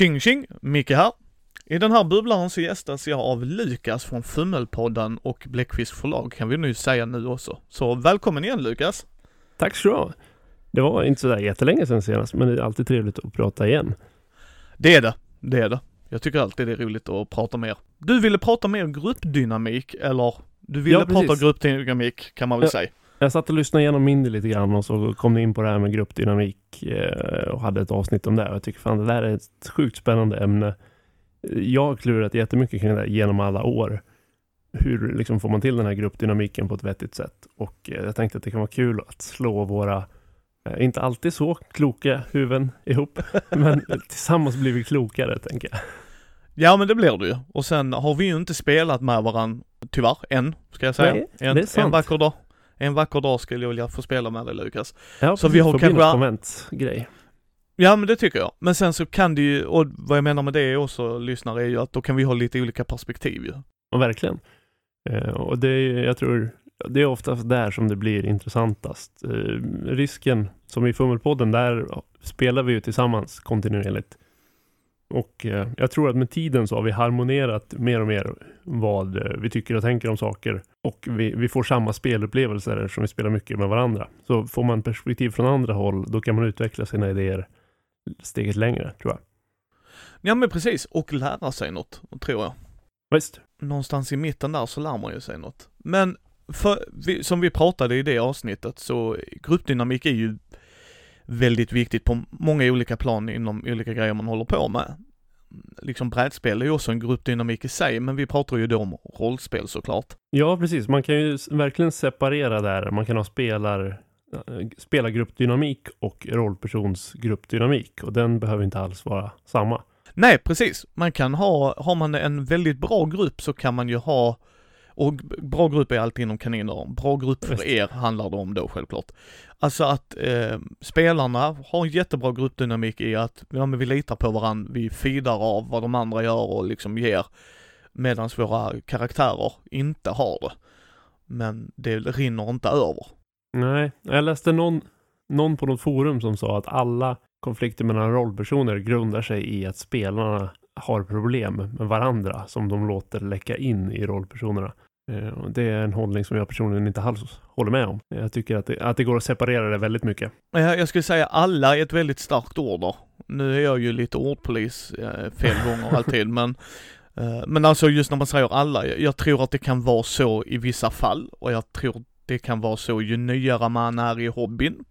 Tjing tjing! Micke här. I den här bubblaren så gästas jag av Lukas från Fummelpodden och Bläckfisk förlag kan vi nu säga nu också. Så välkommen igen Lukas! Tack så du ha. Det var inte sådär jättelänge sedan senast, men det är alltid trevligt att prata igen. Det är det, det är det. Jag tycker alltid det är roligt att prata mer. Du ville prata mer gruppdynamik, eller du ville Ja, prata gruppdynamik kan man väl Ja. säga. Jag satt och lyssnade igenom Mindy lite grann och så kom ni in på det här med gruppdynamik eh, och hade ett avsnitt om det. Jag tycker fan det där är ett sjukt spännande ämne. Jag har klurat jättemycket kring det genom alla år. Hur liksom får man till den här gruppdynamiken på ett vettigt sätt? Och eh, jag tänkte att det kan vara kul att slå våra, eh, inte alltid så kloka huvuden ihop, men tillsammans blir vi klokare tänker jag. Ja men det blir det ju. Och sen har vi ju inte spelat med varandra, tyvärr, än, ska jag säga. Nej, en, det är sant. en vacker dag. En vacker dag skulle jag vilja få spela med dig Lukas. Ja, Så vi har kanske- konventsgrej. Ja men det tycker jag. Men sen så kan det ju, och vad jag menar med det också lyssnare är ju att då kan vi ha lite olika perspektiv ju. Ja, verkligen. Eh, och det är, jag tror, det är oftast där som det blir intressantast. Eh, risken, som i Fummelpodden, där spelar vi ju tillsammans kontinuerligt. Och eh, jag tror att med tiden så har vi harmonerat mer och mer vad vi tycker och tänker om saker. Och vi, vi får samma spelupplevelser eftersom vi spelar mycket med varandra. Så får man perspektiv från andra håll, då kan man utveckla sina idéer steget längre, tror jag. Ja men precis, och lära sig något, tror jag. Visst? Någonstans i mitten där så lär man ju sig något. Men för, vi, som vi pratade i det avsnittet så gruppdynamik är ju väldigt viktigt på många olika plan inom olika grejer man håller på med. Liksom brädspel är ju också en gruppdynamik i sig, men vi pratar ju då om rollspel såklart. Ja, precis. Man kan ju verkligen separera där. Man kan ha spelar, eh, spelargruppdynamik och rollpersonsgruppdynamik. Och den behöver inte alls vara samma. Nej, precis. Man kan ha, har man en väldigt bra grupp så kan man ju ha, och bra grupp är alltid inom kaniner, bra grupp för er handlar det om då självklart. Alltså att eh, spelarna har en jättebra gruppdynamik i att, ja men vi litar på varandra, vi feedar av vad de andra gör och liksom ger, medan våra karaktärer inte har det. Men det rinner inte över. Nej, jag läste någon, någon på något forum som sa att alla konflikter mellan rollpersoner grundar sig i att spelarna har problem med varandra som de låter läcka in i rollpersonerna. Eh, Det är en hållning som jag personligen inte alls håller med om. Jag tycker att det, att det går att separera det väldigt mycket. Jag skulle säga alla är ett väldigt starkt ord där. Nu är jag ju lite ordpolis eh, fel gånger alltid men eh, men alltså just när man säger alla, jag, tror att det kan vara så i vissa fall och jag tror det kan vara så ju nyare man är i hobbyn.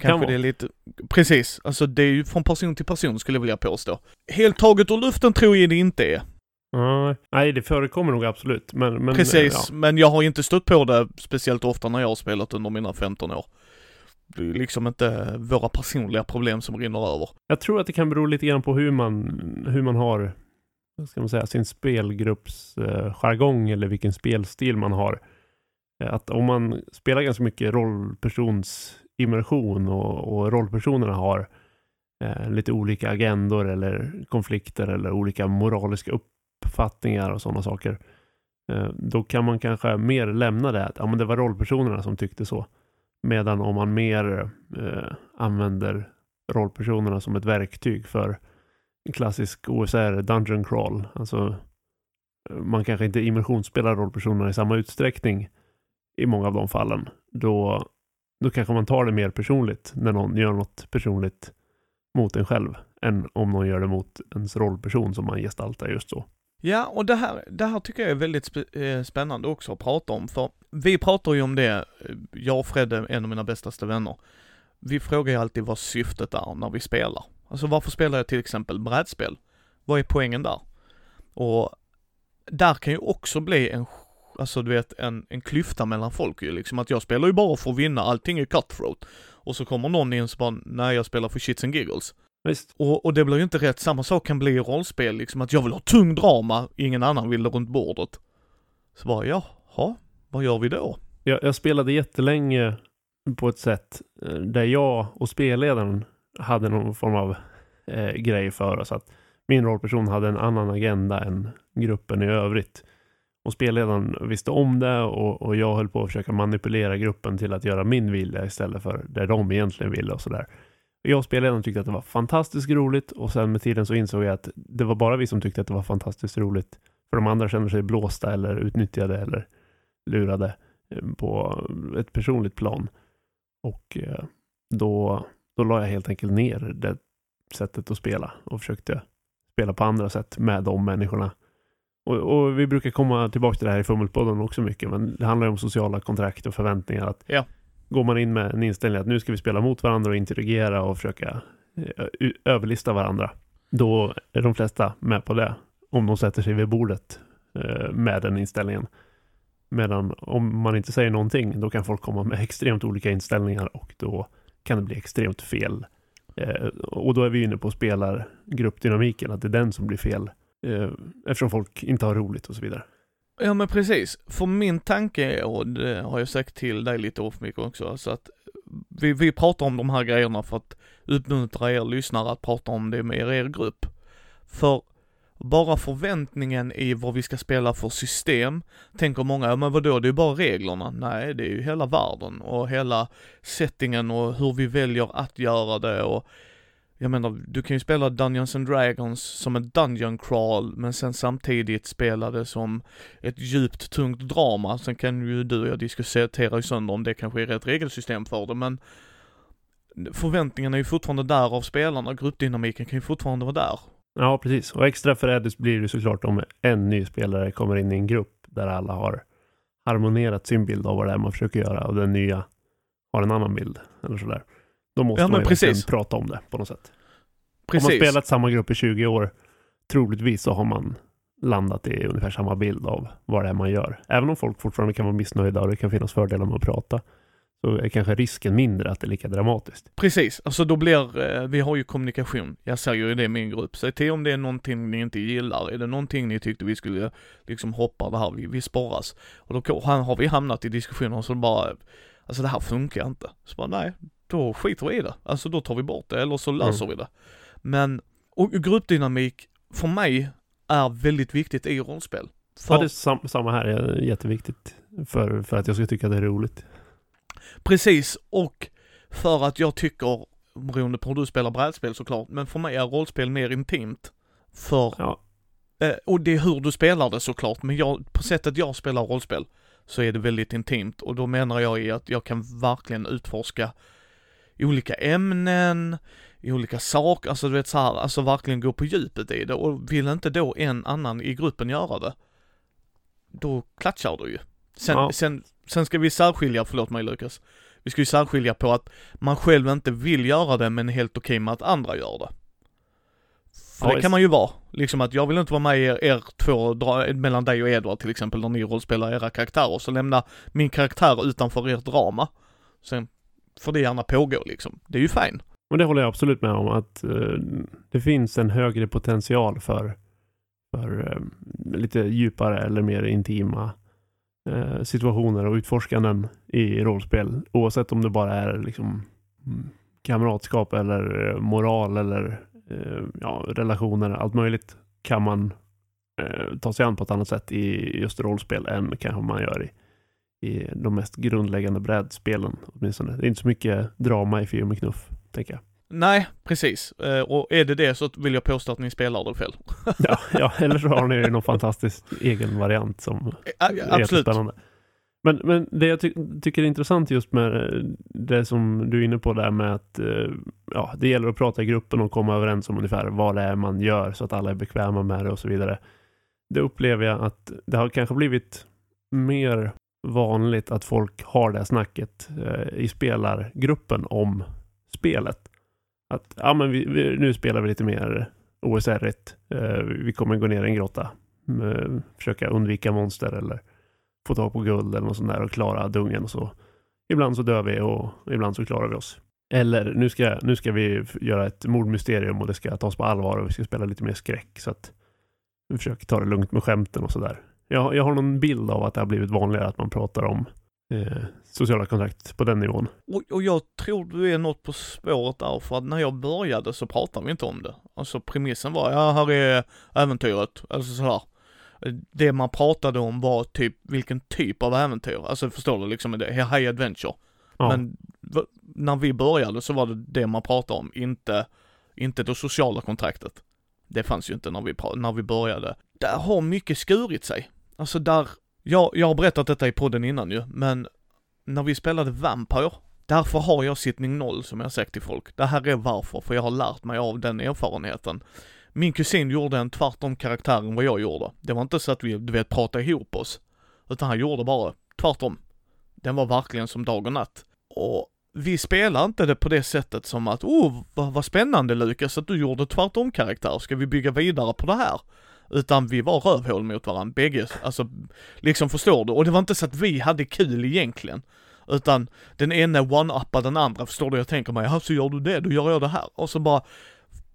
Kanske det är lite, precis, alltså det är ju från person till person skulle jag vilja påstå. Helt taget ur luften tror jag det inte är. Ja, nej, det förekommer nog absolut. Men, men, Precis, ja. men jag har inte stött på det speciellt ofta när jag har spelat under mina 15 år. Det är liksom inte våra personliga problem som rinner över. Jag tror att det kan bero lite grann på hur man, hur man har vad ska man säga, sin spelgrupps eh, jargong eller vilken spelstil man har. Eh, Att om man spelar ganska mycket rollpersonsimmersion och, och rollpersonerna har eh, lite olika agendor eller konflikter eller olika moraliska uppfattningar och sådana saker. Eh, då kan man kanske mer lämna det att ja, men det var rollpersonerna som tyckte så. Medan om man mer eh, använder rollpersonerna som ett verktyg för en klassisk OSR Dungeon Crawl. Alltså eh, man kanske inte immersionsspelar rollpersonerna i samma utsträckning i många av de fallen. Då, då kanske man tar det mer personligt när någon gör något personligt mot en själv än om någon gör det mot ens rollperson som man gestaltar just så. Ja, och det här, det här tycker jag är väldigt sp- eh, spännande också att prata om, för vi pratar ju om det, eh, jag och Fred är en av mina bästaste vänner. Vi frågar ju alltid vad syftet är när vi spelar. Alltså varför spelar jag till exempel brädspel? Vad är poängen där? Och där kan ju också bli en, alltså du vet, en, en klyfta mellan folk ju liksom, att jag spelar ju bara för att vinna, allting är cutthroat. Och så kommer någon in och bara, nej jag spelar för shits and giggles. Visst, Och, och det blir ju inte rätt. Samma sak kan bli i rollspel, liksom att jag vill ha tung drama, ingen annan vill det runt bordet. Så bara, jaha, vad gör vi då? jag, jag spelade jättelänge på ett sätt eh, där jag och spelledaren hade någon form av eh, grej för oss. Att min rollperson hade en annan agenda än gruppen i övrigt. Och spelledaren visste om det och, och jag höll på att försöka manipulera gruppen till att göra min vilja istället för det de egentligen ville och sådär. Jag och spelledaren tyckte att det var fantastiskt roligt och sen med tiden så insåg jag att det var bara vi som tyckte att det var fantastiskt roligt. För de andra känner sig blåsta eller utnyttjade eller lurade eh, på ett personligt plan. Och eh, då, då la jag helt enkelt ner det sättet att spela och försökte spela på andra sätt med de människorna. Och, och vi brukar komma tillbaka till det här i Fummelpodden också mycket, men det handlar ju om sociala kontrakt och förväntningar. Att Ja. Går man in med en inställning att nu ska vi spela mot varandra och interagera och försöka eh, överlista varandra, då är de flesta med på det. Om de sätter sig vid bordet eh, med den inställningen. Medan om man inte säger någonting, då kan folk komma med extremt olika inställningar och då kan det bli extremt fel. Eh, och då är vi inne på spelargruppdynamiken, att det är den som blir fel. Eftersom folk inte har roligt och så vidare. Ja men precis, för min tanke är, och det har jag sagt till dig lite off mic också, alltså att vi, vi pratar om de här grejerna för att uppmuntra er lyssnare att prata om det med er, er grupp. För bara förväntningen i vad vi ska spela för system, tänker många, ja men vadå, det är ju bara reglerna. Nej, det är ju hela världen och hela settingen och hur vi väljer att göra det och jag menar, du kan ju spela Dungeons and Dragons som en dungeon crawl, men sen samtidigt spela det som ett djupt, tungt drama. Sen kan ju du och jag diskutera ju sönder om det kanske är rätt regelsystem för det, men förväntningarna är ju fortfarande där av spelarna, gruppdynamiken kan ju fortfarande vara där. Ja, precis. Och extra förrädiskt blir det såklart om en ny spelare kommer in i en grupp där alla har harmonierat sin bild av vad det är man försöker göra och den nya har en annan bild eller sådär. Då måste Ja, man precis. prata om det på något sätt. Precis. Om man spelat samma grupp i 20 år, troligtvis så har man landat i ungefär samma bild av vad det är man gör. Även om folk fortfarande kan vara missnöjda och det kan finnas fördelar med att prata, så är kanske risken mindre att det är lika dramatiskt. Precis, alltså då blir, eh, vi har ju kommunikation. Jag säger ju det i min grupp. Säg till om det är någonting ni inte gillar. Är det någonting ni tyckte vi skulle liksom hoppa det här, vi, vi sporras. Och då har vi hamnat i diskussioner som bara, alltså det här funkar inte. Så bara nej, då skiter vi i det. Alltså då tar vi bort det eller så löser vi det. Men, och gruppdynamik för mig är väldigt viktigt i rollspel. För, Ja, det är sam samma här, är jätteviktigt för, för att jag ska tycka det är roligt. Precis, och för att jag tycker, beroende på hur du spelar brädspel såklart, men för mig är rollspel mer intimt. För, Ja. eh, och det är hur du spelar det såklart, men jag, på sättet jag spelar rollspel så är det väldigt intimt och då menar jag i att jag kan verkligen utforska olika ämnen, olika saker, alltså du vet så här, alltså verkligen gå på djupet i det och vill inte då en annan i gruppen göra det, då klatschar du ju. Sen, Ja. sen, sen ska vi särskilja, förlåt mig Lukas, vi ska ju särskilja på att man själv inte vill göra det men är helt okej med att andra gör det. För Ja, det kan man ju vara. Liksom att jag vill inte vara med i er, er två, dra, mellan dig och Edward till exempel, när ni rollspelar era karaktärer, så lämna min karaktär utanför ert drama. Sen får det gärna pågå liksom. Det är ju fine. Men det håller jag absolut med om att eh, det finns en högre potential för, för eh, lite djupare eller mer intima eh, situationer och utforskanden i rollspel. Oavsett om det bara är liksom mm, kamratskap eller eh, moral eller eh, ja, relationer, allt möjligt kan man eh, ta sig an på ett annat sätt i just rollspel än kanske man gör i, i de mest grundläggande brädspelen åtminstone. Det är inte så mycket drama i Fio med knuff, tänker jag. Nej, precis. Eh, Och är det det så vill jag påstå att ni spelar det fel. Ja, ja, eller så har ni någon fantastisk egen variant som Eh, är Absolut. jättespännande. Men, men det jag ty tycker är intressant just med eh, det som du är inne på där med att ja, det gäller att prata i gruppen och komma överens om ungefär vad det är man gör så att alla är bekväma med det och så vidare. Det upplever jag att det har kanske blivit mer vanligt att folk har det här snacket eh, i spelargruppen om spelet. Att ja, men vi, vi, nu spelar vi lite mer OSR. Eh, vi kommer gå ner i en grotta. Eh, försöka undvika monster eller få tag på guld eller något sånt där och klara dungen och så. Ibland så dör vi och ibland så klarar vi oss. Eller nu ska, nu ska vi göra ett mordmysterium och det ska tas på allvar och vi ska spela lite mer skräck. Så att vi försöker ta det lugnt med skämten och sådär. Jag, jag har någon bild av att det har blivit vanligare att man pratar om eh, sociala kontrakt på den nivån. Och, och jag tror du är något på spåret där, för att när jag började så pratade vi inte om det. Alltså premissen var, ja här är äventyret, alltså sådär. Det man pratade om var typ, vilken typ av äventyr, alltså förstår du liksom, det high adventure. Ja. Men när vi började så var det det man pratade om, inte, inte det sociala kontraktet. Det fanns ju inte när vi, när vi började. Där har mycket skurit sig. Alltså där, jag, jag har berättat detta i podden innan ju, men när vi spelade Vampire, därför har jag sittning noll som jag sagt till folk. Det här är varför, för jag har lärt mig av den erfarenheten. Min kusin gjorde en tvärtom karaktär än vad jag gjorde. Det var inte så att vi, du vet, pratade ihop oss. Utan han gjorde bara tvärtom. Den var verkligen som dag och natt. Och vi spelar inte det på det sättet som att, oh vad, vad spännande Lukas att du gjorde tvärtom karaktär, ska vi bygga vidare på det här? Utan vi var rövhål mot varandra, bägge, alltså, liksom förstår du? Och det var inte så att vi hade kul egentligen. Utan den ena one-uppar den andra, förstår du? Jag tänker mig, ja så gör du det, då gör jag det här. Och så bara,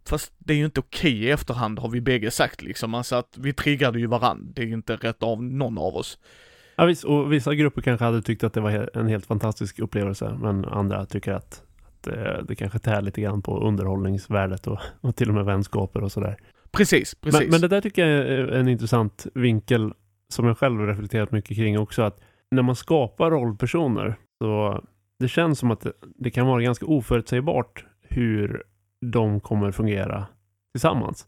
fast det är ju inte okej i efterhand har vi bägge sagt liksom, alltså att vi triggade ju varandra, det är ju inte rätt av någon av oss. Ja, visst, och vissa grupper kanske hade tyckt att det var en helt fantastisk upplevelse, men andra tycker att, att det, det kanske tär lite grann på underhållningsvärdet och, och till och med vänskaper och sådär. Precis, precis. Men, men det där tycker jag är en intressant vinkel som jag själv har reflekterat mycket kring också, att när man skapar rollpersoner så det känns som att det, det kan vara ganska oförutsägbart hur de kommer fungera tillsammans.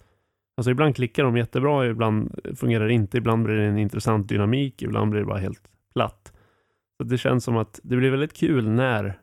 Alltså ibland klickar de jättebra, ibland fungerar det inte, ibland blir det en intressant dynamik, ibland blir det bara helt platt. Så det känns som att det blir väldigt kul när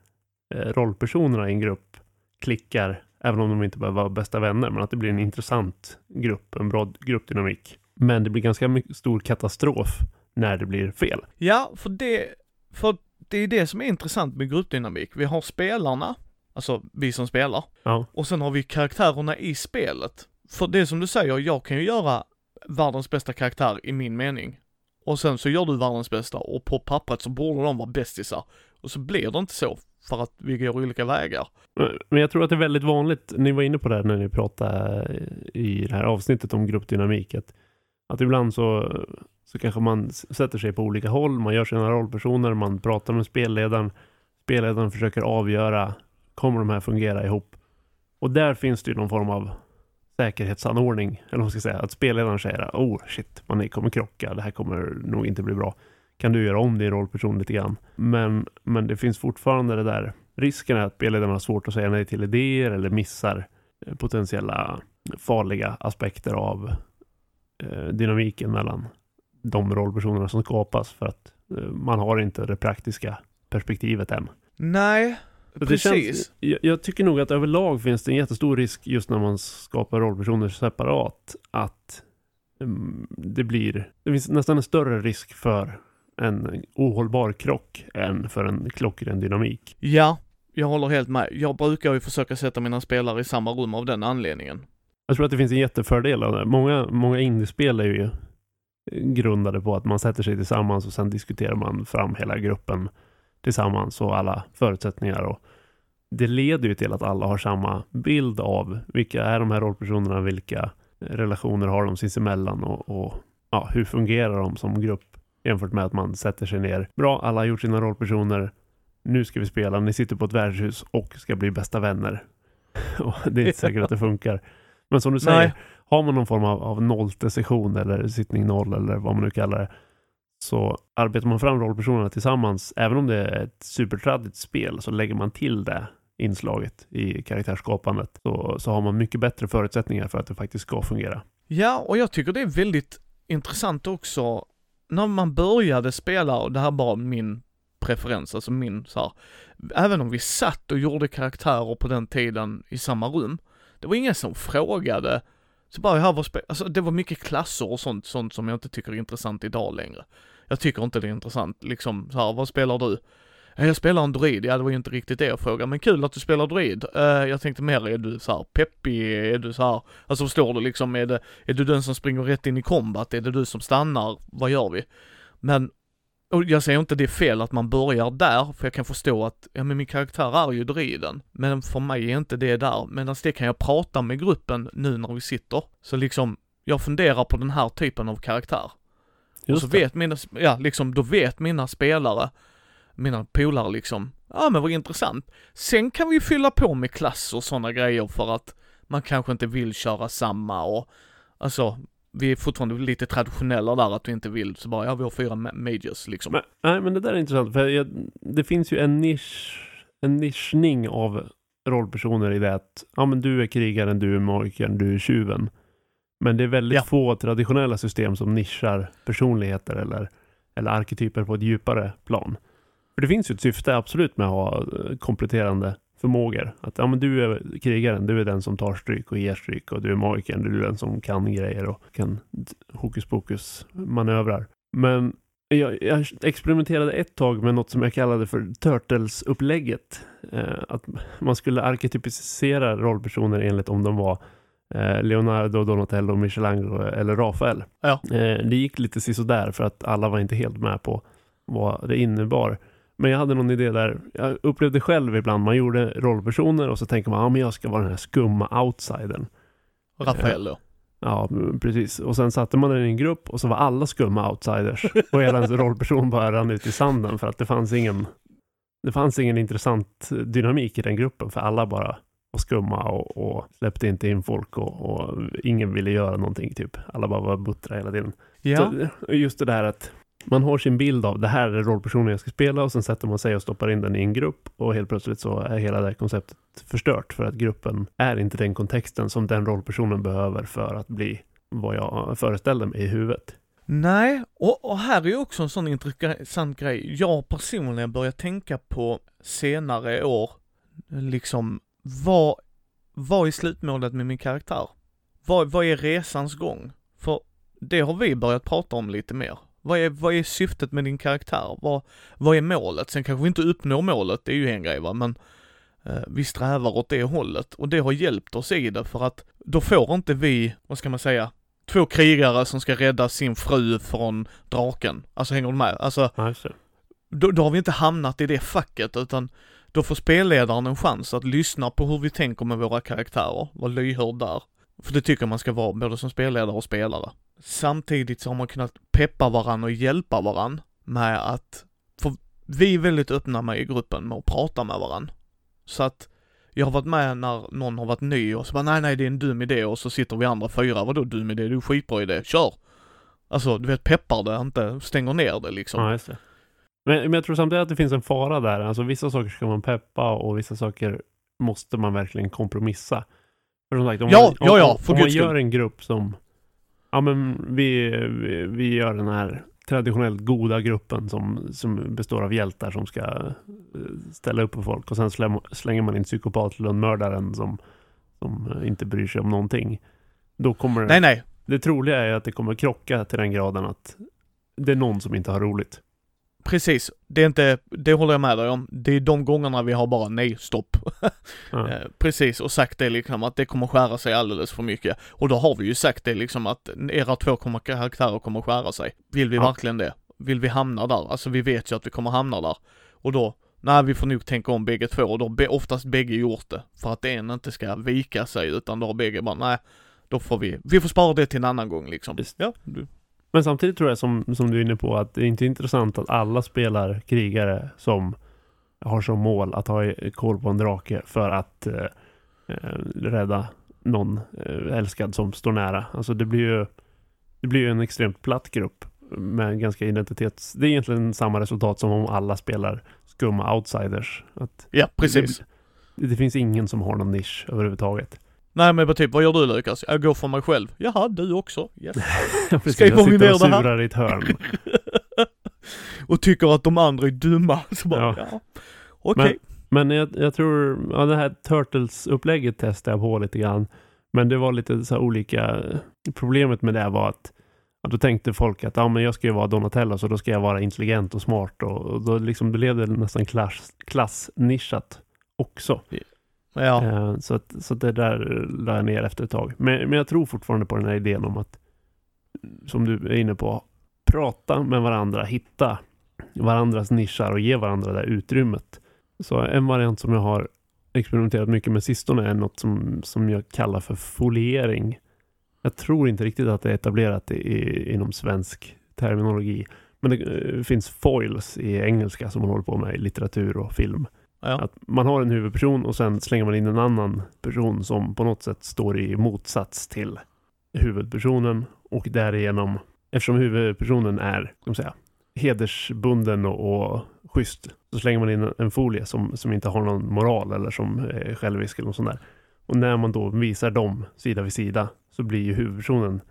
eh, rollpersonerna i en grupp klickar, även om de inte behöver vara bästa vänner, men att det blir en intressant grupp, en bra gruppdynamik. Men det blir ganska stor katastrof när det blir fel. Ja, för det, för det är det som är intressant med gruppdynamik. Vi har spelarna, alltså vi som spelar, Ja, och sen har vi karaktärerna i spelet. För det som du säger, jag kan ju göra världens bästa karaktär i min mening. Och sen så gör du världens bästa och på pappret så borde de vara bästisar. Och så blir det inte så för att vi går olika vägar. Men jag tror att det är väldigt vanligt, ni var inne på det här när ni pratade i det här avsnittet om gruppdynamik, att, att ibland så, så kanske man sätter sig på olika håll, man gör sina rollpersoner, man pratar med spelledaren, spelledaren försöker avgöra, kommer de här fungera ihop? Och där finns det ju någon form av säkerhetsanordning, eller vad man ska säga, att spelledaren säger oh shit, man kommer krocka, det här kommer nog inte bli bra. Kan du göra om din rollperson lite grann? Men, men det finns fortfarande det där Risken är att spelledaren har svårt att säga nej till idéer eller missar eh, potentiella farliga aspekter av eh, dynamiken mellan de rollpersonerna som skapas för att eh, man har inte det praktiska perspektivet än. Nej, Så precis. känns, jag, jag tycker nog att överlag finns det en jättestor risk just när man skapar rollpersoner separat att mm, det blir, det finns nästan en större risk för en ohållbar krock än för en klockren dynamik. Ja, jag håller helt med. Jag brukar ju försöka sätta mina spelare i samma rum av den anledningen. Jag tror att det finns en jättefördel av det. Många, många indiespel är ju grundade på att man sätter sig tillsammans och sen diskuterar man fram hela gruppen tillsammans och alla förutsättningar. Och det leder ju till att alla har samma bild av vilka är de här rollpersonerna, vilka relationer har de sinsemellan och, och ja, hur fungerar de som grupp jämfört med att man sätter sig ner. Bra, alla har gjort sina rollpersoner. Nu ska vi spela. Ni sitter på ett värdshus och ska bli bästa vänner. Och det är inte säkert att det funkar. Men som du säger, Nej. har man någon form av, av nollte-session eller sittning noll eller vad man nu kallar det, så arbetar man fram rollpersonerna tillsammans, även om det är ett supertraddigt spel, så lägger man till det inslaget i karaktärsskapandet, så, så har man mycket bättre förutsättningar för att det faktiskt ska fungera. Ja, och jag tycker det är väldigt intressant också när man började spela, och det här är bara min preferens, alltså min så här, även om vi satt och gjorde karaktärer på den tiden i samma rum, det var ingen som frågade, så bara, här var spel, alltså det var mycket klasser och sånt, sånt som jag inte tycker är intressant idag längre. Jag tycker inte det är intressant, liksom så här, vad spelar du? "Ja, Jag spelar en druid, ja det var ju inte riktigt det jag frågade, men kul att du spelar druid. Eh, jag tänkte mer, är du så här peppig, är du så här, alltså förstår du liksom, är det, är du den som springer rätt in i combat? Är det du som stannar? Vad gör vi? Men, och jag säger inte det är fel att man börjar där, för jag kan förstå att, ja men min karaktär är ju druiden. Men för mig är inte det där, medan det kan jag prata med gruppen nu när vi sitter. Så liksom, jag funderar på den här typen av karaktär. och så det. vet mina, ja liksom, då vet mina spelare, mina polare liksom, ja men vad intressant. Sen kan vi fylla på med klass och sådana grejer för att man kanske inte vill köra samma och, alltså, vi är fortfarande lite traditionella där, att vi inte vill så bara, ja vi har fyra ma- majors liksom. Men, nej, men det där är intressant. För jag, det finns ju en nisch, en nischning av rollpersoner i det att, ja men du är krigaren, du är magiken, du är tjuven. Men det är väldigt Ja. få traditionella system som nischar personligheter eller, eller arketyper på ett djupare plan. För det finns ju ett syfte absolut med att ha eh, kompletterande förmågor. Att ja, men du är krigaren, du är den som tar stryk och ger stryk och du är magiken, du är den som kan grejer och kan hokus pokus manövrar. Men jag, jag experimenterade ett tag med något som jag kallade för Turtles-upplägget. Eh, att man skulle arketypisera rollpersoner enligt om de var eh, Leonardo, Donatello, Michelangelo eller Rafael. Ja. Eh, det gick lite sisådär för att alla var inte helt med på vad det innebar. Men jag hade någon idé där, jag upplevde själv ibland, man gjorde rollpersoner och så tänker man, ja men jag ska vara den här skumma outsidern. Rafael då. Ja, precis. Och sen satte man den i en grupp och så var alla skumma outsiders. Och hela ens rollperson bara rann ut i sanden för att det fanns ingen det fanns ingen intressant dynamik i den gruppen för alla bara var skumma och, och släppte inte in folk och, och ingen ville göra någonting typ. Alla bara var buttra hela tiden. Ja, Så, just det där att man har sin bild av det här är rollpersonen jag ska spela och sen sätter man sig och stoppar in den i en grupp och helt plötsligt så är hela det här konceptet förstört för att gruppen är inte den kontexten som den rollpersonen behöver för att bli vad jag föreställde mig i huvudet. nej, och, och här är ju också en sån intressant grej. Jag personligen börjar tänka på senare år, liksom, vad, vad är slutmålet med min karaktär? Vad, vad är resans gång? För det har vi börjat prata om lite mer. Vad är, vad är syftet med din karaktär? Vad, vad är målet? Sen kanske vi inte uppnår målet, det är ju en grej va, men eh, vi strävar åt det hållet och det har hjälpt oss i det för att då får inte vi, vad ska man säga, två krigare som ska rädda sin fru från draken. Alltså hänger du med? Alltså då, då har vi inte hamnat i det facket utan då får spelledaren en chans att lyssna på hur vi tänker med våra karaktärer, vara lyhörd där. För det tycker jag man ska vara, både som spelledare och spelare. Samtidigt så har man kunnat peppa varann och hjälpa varann med att, för vi är väldigt öppna med i gruppen med att prata med varann. Så att jag har varit med när någon har varit ny och så bara nej nej det är en dum idé och så sitter vi andra fyra, vadå dum idé, det är en skitbra idé, kör! Alltså du vet peppar det, inte stänger ner det liksom. Ja, just det. Men, men jag tror samtidigt att det finns en fara där. Alltså vissa saker ska man peppa och vissa saker måste man verkligen kompromissa. För som sagt, om Ja, man, ja, om, ja, om, för om man gör en grupp som, ja men vi, vi, vi gör den här traditionellt goda gruppen som, som består av hjältar som ska eh, ställa upp på folk och sen slänger man in psykopatlundmördaren som, som eh, inte bryr sig om någonting. Då kommer Nej nej, det troliga är att det kommer krocka till den graden att det är någon som inte har roligt. Precis. Det är inte, det håller jag med dig om. Det är de gångerna vi har bara nej, stopp. Eh, Precis, och sagt det liksom att det kommer skära sig alldeles för mycket. Och då har vi ju sagt det liksom att era två kommer, karaktärer kommer skära sig. Vill vi Ja. verkligen det? Vill vi hamna där? Alltså vi vet ju att vi kommer hamna där. Och då, nej vi får nog tänka om bägge två och då har oftast bägge gjort det. För att en inte ska vika sig utan då har bägge bara, nej, då får vi, vi får spara det till en annan gång liksom. Visst. Ja, du, Men samtidigt tror jag som, som du är inne på att det är inte intressant att alla spelar krigare som har som mål att ha koll på en drake för att eh, eh, rädda någon eh, älskad som står nära. Alltså det blir ju det blir ju en extremt platt grupp med ganska identitets... Det är egentligen samma resultat som om alla spelar skumma outsiders. Att ja precis. det, det finns ingen som har någon nisch överhuvudtaget. Nej men typ, vad gör du Lukas? Jag går för mig själv. Jaha, du också? Yes. Precis, Skriver jag vi sitter och surar i ett hörn. och tycker att de andra är dumma. Så bara, Ja. ja. Okej. Men jag, jag tror, ja det här Turtles-upplägget testade jag på lite grann. Men det var lite så här olika, problemet med det var att då tänkte folk att ja, men jag ska ju vara Donatello så då ska jag vara intelligent och smart och, och då liksom blev det nästan klass, klassnischat också. Ja. Eh, så, att, så att det där la jag ner efter ett tag. Men, men jag tror fortfarande på den här idén om att, som du är inne på, prata med varandra, hitta varandras nischar och ge varandra det där utrymmet. Så en variant som jag har experimenterat mycket med sistone är något som, som jag kallar för foliering. Jag tror inte riktigt att det är etablerat i, inom svensk terminologi. Men det eh, finns foils i engelska som man håller på med i litteratur och film ja. Att man har en huvudperson och sen slänger man in en annan person som på något sätt står i motsats till huvudpersonen och därigenom, eftersom huvudpersonen är, kan man säga, hedersbunden och, och schysst, så slänger man in en folie som, som inte har någon moral eller som är självisk eller något sånt där. Och när man då visar dem sida vid sida så blir ju huvudpersonen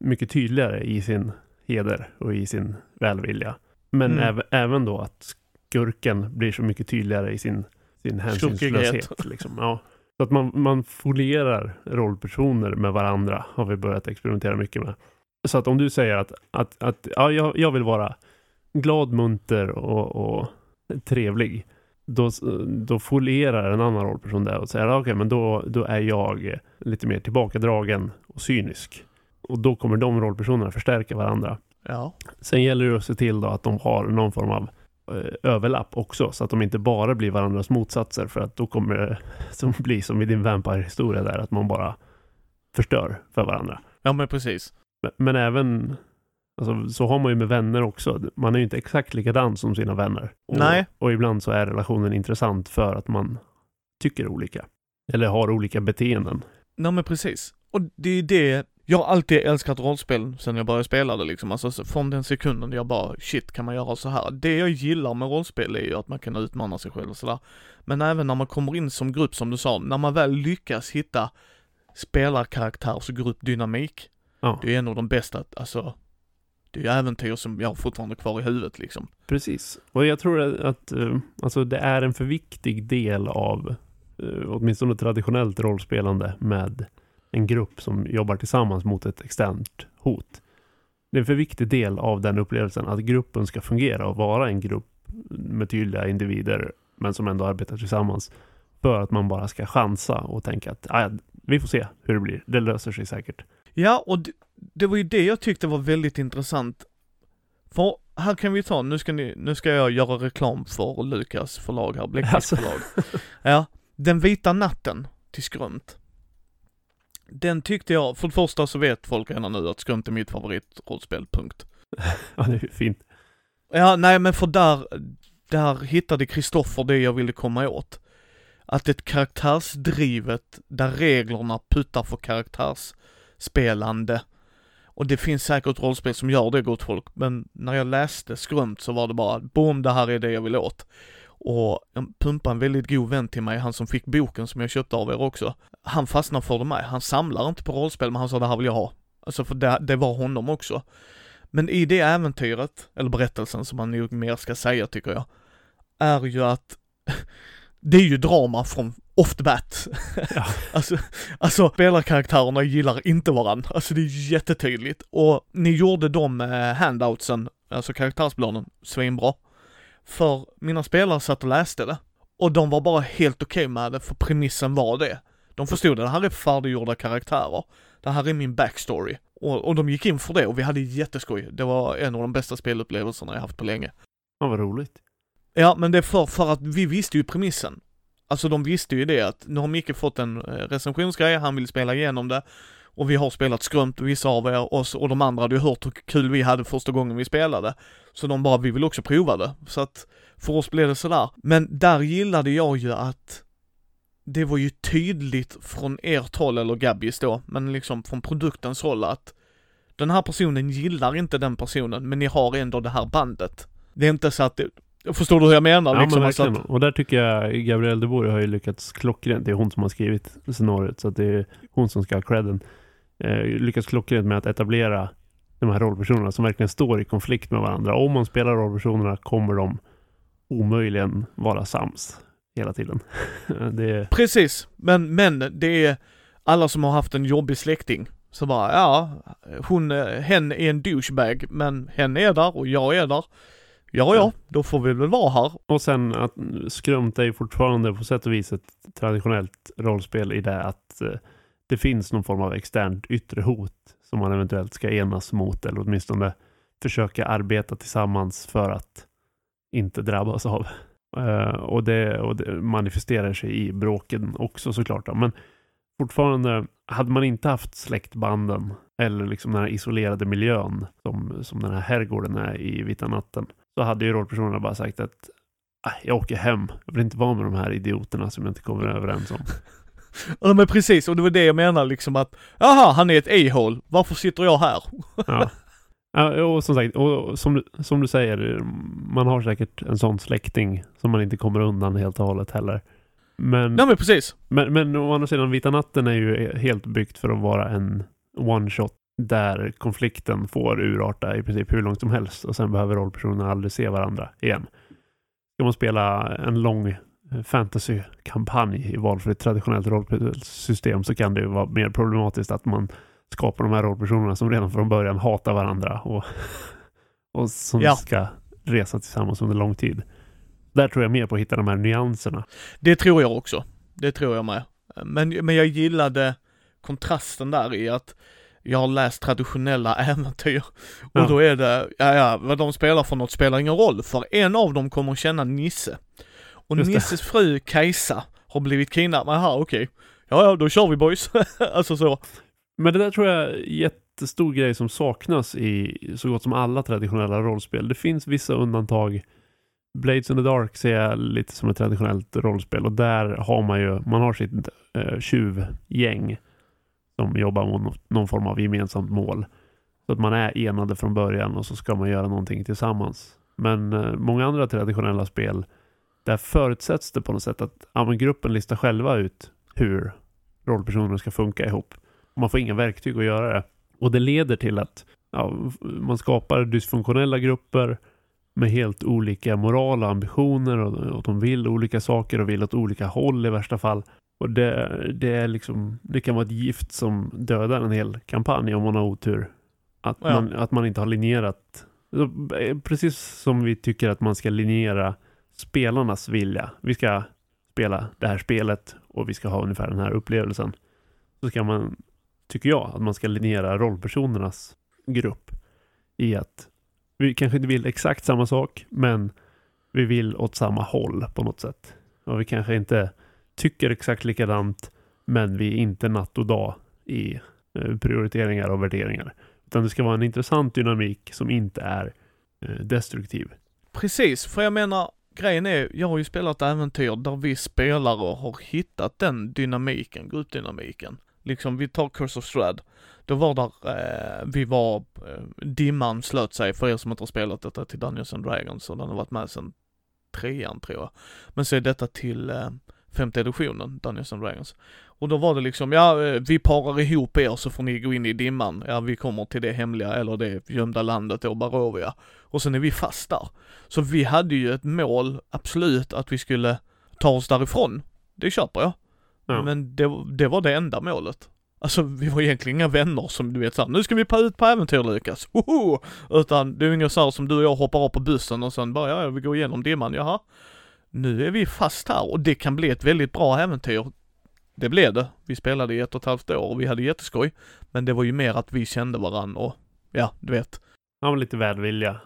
mycket tydligare i sin heder och i sin välvilja. Men Mm. äv, även då att skurken blir så mycket tydligare i sin, sin hänsynslöshet. Liksom. Ja. Så att man, man folierar rollpersoner med varandra har vi börjat experimentera mycket med. Så att om du säger att, att, att ja, jag, jag vill vara glad, munter och, och trevlig. Då, då folierar en annan rollperson det och säger okej, men då, då är jag lite mer tillbakadragen och cynisk. Och då kommer de rollpersonerna förstärka varandra. Ja. Sen gäller det att se till då att de har någon form av överlapp också, så att de inte bara blir varandras motsatser, för att då kommer det som bli som i din Vampire-historia där, att man bara förstör för varandra. Ja men precis. Men, men även, alltså, så har man ju med vänner också. Man är ju inte exakt likadan som sina vänner. Och, Nej. Och ibland så är relationen intressant för att man tycker olika. Eller har olika beteenden. Nej men precis. Och det är det, jag har alltid älskat rollspel sen jag började spela det liksom. Alltså så från den sekunden jag bara, shit kan man göra så här? Det jag gillar med rollspel är ju att man kan utmana sig själv och sådär. Men även när man kommer in som grupp som du sa, när man väl lyckas hitta spelarkaraktärs och gruppdynamik. Ja, Det är en av de bästa, alltså, det är ju äventyr som jag har fortfarande kvar i huvudet liksom. precis. Och jag tror att, att eh, alltså, det är en för viktig del av eh, åtminstone traditionellt rollspelande med en grupp som jobbar tillsammans mot ett externt hot. Det är en för viktig del av den upplevelsen att gruppen ska fungera och vara en grupp med tydliga individer men som ändå arbetar tillsammans. För att man bara ska chansa och tänka att "Ah, vi får se hur det blir. Det löser sig säkert. Ja, och det, det var ju det jag tyckte var väldigt intressant. För här kan vi ta, nu ska ni, nu ska jag göra reklam för Lukas förlag här, Bläckfisk Alltså. förlag. Ja, Den vita natten till Skrömt. Den tyckte jag, för det första så vet folk redan nu att Skrömt är mitt favoritrollspel, punkt. Ja, det är ju fint. Ja, nej men för där, där hittade Kristoffer det jag ville komma åt. Att ett karaktärsdrivet, där reglerna puttar för karaktärsspelande. Och det finns säkert rollspel som gör det gott folk, men när jag läste Skrömt så var det bara, boom, det här är det jag vill åt. Och en pumpa, en väldigt god vän till mig, han som fick boken som jag köpte av er också. Han fastnade för det med. Han samlar inte på rollspel, men han sa det här vill jag ha. Alltså för det, det var honom också. Men i det äventyret, eller berättelsen som man nog mer ska säga tycker jag, är ju att det är ju drama från off the bat. Ja. alltså, alltså spelarkaraktärerna gillar inte varandra. Alltså det är jättetydligt. Och ni gjorde de eh, handoutsen, alltså karaktärsplanen, svinbra. För mina spelare satt och läste det. Och de var bara helt okej med det, för premissen var det. De förstod det, det här är färdiggjorda karaktärer. Det här är min backstory. Och, och de gick in för det och vi hade jätteskoj. Det var en av de bästa spelupplevelserna jag haft på länge. Ja, vad roligt. Ja, men det är för, för att vi visste ju premissen. Alltså de visste ju det att nu har Micke fått en eh, recensionsgrej, han vill spela igenom det. Och vi har spelat skrömt, vissa av er, och, och de andra hade ju hört hur kul vi hade första gången vi spelade. Så de bara, vi vill också prova det. Så att för oss blev det sådär. Men där gillade jag ju att det var ju tydligt från ert håll, eller Gabbys då, men liksom från produktens håll att den här personen gillar inte den personen, men ni har ändå det här bandet. Det är inte så att det, Förstår du hur jag menar? Ja, liksom, men alltså verkligen. att, Och där tycker jag Gabrielle de Boer har ju lyckats klockrent. Det är hon som har skrivit scenariot, så att det är hon som ska ha credden. Eh, lyckats klockrent med att etablera de här rollpersonerna som verkligen står i konflikt med varandra. Om man spelar rollpersonerna kommer de omöjligen vara sams hela tiden. det Precis, men, men det är alla som har haft en jobbig släkting. Så bara, ja, hon, eh, hen är en douchebag, men hen är där och jag är där. Ja, ja, då får vi väl vara här. och sen att Skrumt är fortfarande på sätt och vis ett traditionellt rollspel i det att eh, det finns någon form av externt yttre hot som man eventuellt ska enas mot eller åtminstone försöka arbeta tillsammans för att inte drabbas av. Eh, och, det, och det manifesterar sig i bråken också såklart. Då. Men fortfarande, hade man inte haft släktbanden eller liksom den här isolerade miljön som, som den här herrgården är i Vita natten, så hade ju rollpersonerna bara sagt att äh, jag åker hem. Jag vill inte vara med de här idioterna som jag inte kommer överens om. Ja men precis, och det var det jag menar liksom att, jaha, han är ett a-hole, varför sitter jag här? Ja. Ja, och som sagt, och som, du- som du säger, man har säkert en sån släkting som man inte kommer undan helt och hållet heller. Men, Nej men precis. men, men å andra sidan, Vita natten är ju helt byggt för att vara en one shot där konflikten får urarta i princip hur långt som helst och sen behöver rollpersonerna aldrig se varandra igen. Ska man spela en lång fantasy-kampanj i valfritt traditionellt rollspelssystem så kan det ju vara mer problematiskt att man skapar de här rollpersonerna som redan från början hatar varandra och, och som Ja. ska resa tillsammans under lång tid. Där tror jag mer på att hitta de här nyanserna. Det tror jag också. Det tror jag med. Men, men jag gillade kontrasten där i att jag har läst traditionella äventyr och Ja. då är det, ja ja, vad de spelar för något spelar ingen roll för en av dem kommer känna Nisse. Och Just det. Nisses fru Kajsa har blivit kidnappad, aha okej. Ja ja, då kör vi boys. alltså så. Men det där tror jag är jättestor grej som saknas i så gott som alla traditionella rollspel. Det finns vissa undantag. Blades in the Dark ser jag lite som ett traditionellt rollspel och där har man ju, man har sitt eh, tjuvgäng som jobbar mot nå- någon form av gemensamt mål. Så att man är enade från början och så ska man göra någonting tillsammans. Men eh, många andra traditionella spel, där förutsätts det på något sätt att ja, gruppen listar själva ut hur rollpersoner ska funka ihop. Man får inga verktyg att göra det. Och det leder till att ja, man skapar dysfunktionella grupper med helt olika moral och ambitioner och, och de vill olika saker och vill åt olika håll i värsta fall. Och det, det är liksom, det kan vara ett gift som dödar en hel kampanj om man har otur. Att, Ja. man, att man inte har linjerat. Precis som vi tycker att man ska linjera spelarnas vilja. Vi ska spela det här spelet och vi ska ha ungefär den här upplevelsen. Så ska man, tycker jag, att man ska linjera rollpersonernas grupp i att vi kanske inte vill exakt samma sak, men vi vill åt samma håll på något sätt. Och vi kanske inte tycker exakt likadant, men vi är inte natt och dag i eh, prioriteringar och värderingar. Utan det ska vara en intressant dynamik som inte är eh, destruktiv. Precis, för jag menar, grejen är, jag har ju spelat äventyr där vi spelare har hittat den dynamiken, gruppdynamiken. Liksom, vi tar Curse of Strad. Då var där, eh, vi var, eh, dimman slöt sig, för er som inte har spelat detta till Dungeons and Dragons, och den har varit med sedan trean tror jag. Men så är detta till eh, femte editionen, Dungeons and Dragons. Och då var det liksom, ja, eh, vi parar ihop er så får ni gå in i dimman. Ja, vi kommer till det hemliga, eller det gömda landet då, Barovia. Och sen är vi fast där. Så vi hade ju ett mål, absolut, att vi skulle ta oss därifrån. Det köper jag. Ja. Men det, det var det enda målet. Alltså vi var egentligen inga vänner som du vet såhär, nu ska vi ut på äventyr Lukas, Woho! Utan det är ungefär så här som du och jag hoppar av på bussen och sen bara, ja, ja vi går igenom dimman, jaha. Nu är vi fast här och det kan bli ett väldigt bra äventyr. Det blev det. Vi spelade i ett och ett halvt år och vi hade jätteskoj. Men det var ju mer att vi kände varann och, ja, du vet. Ja, men lite välvilja.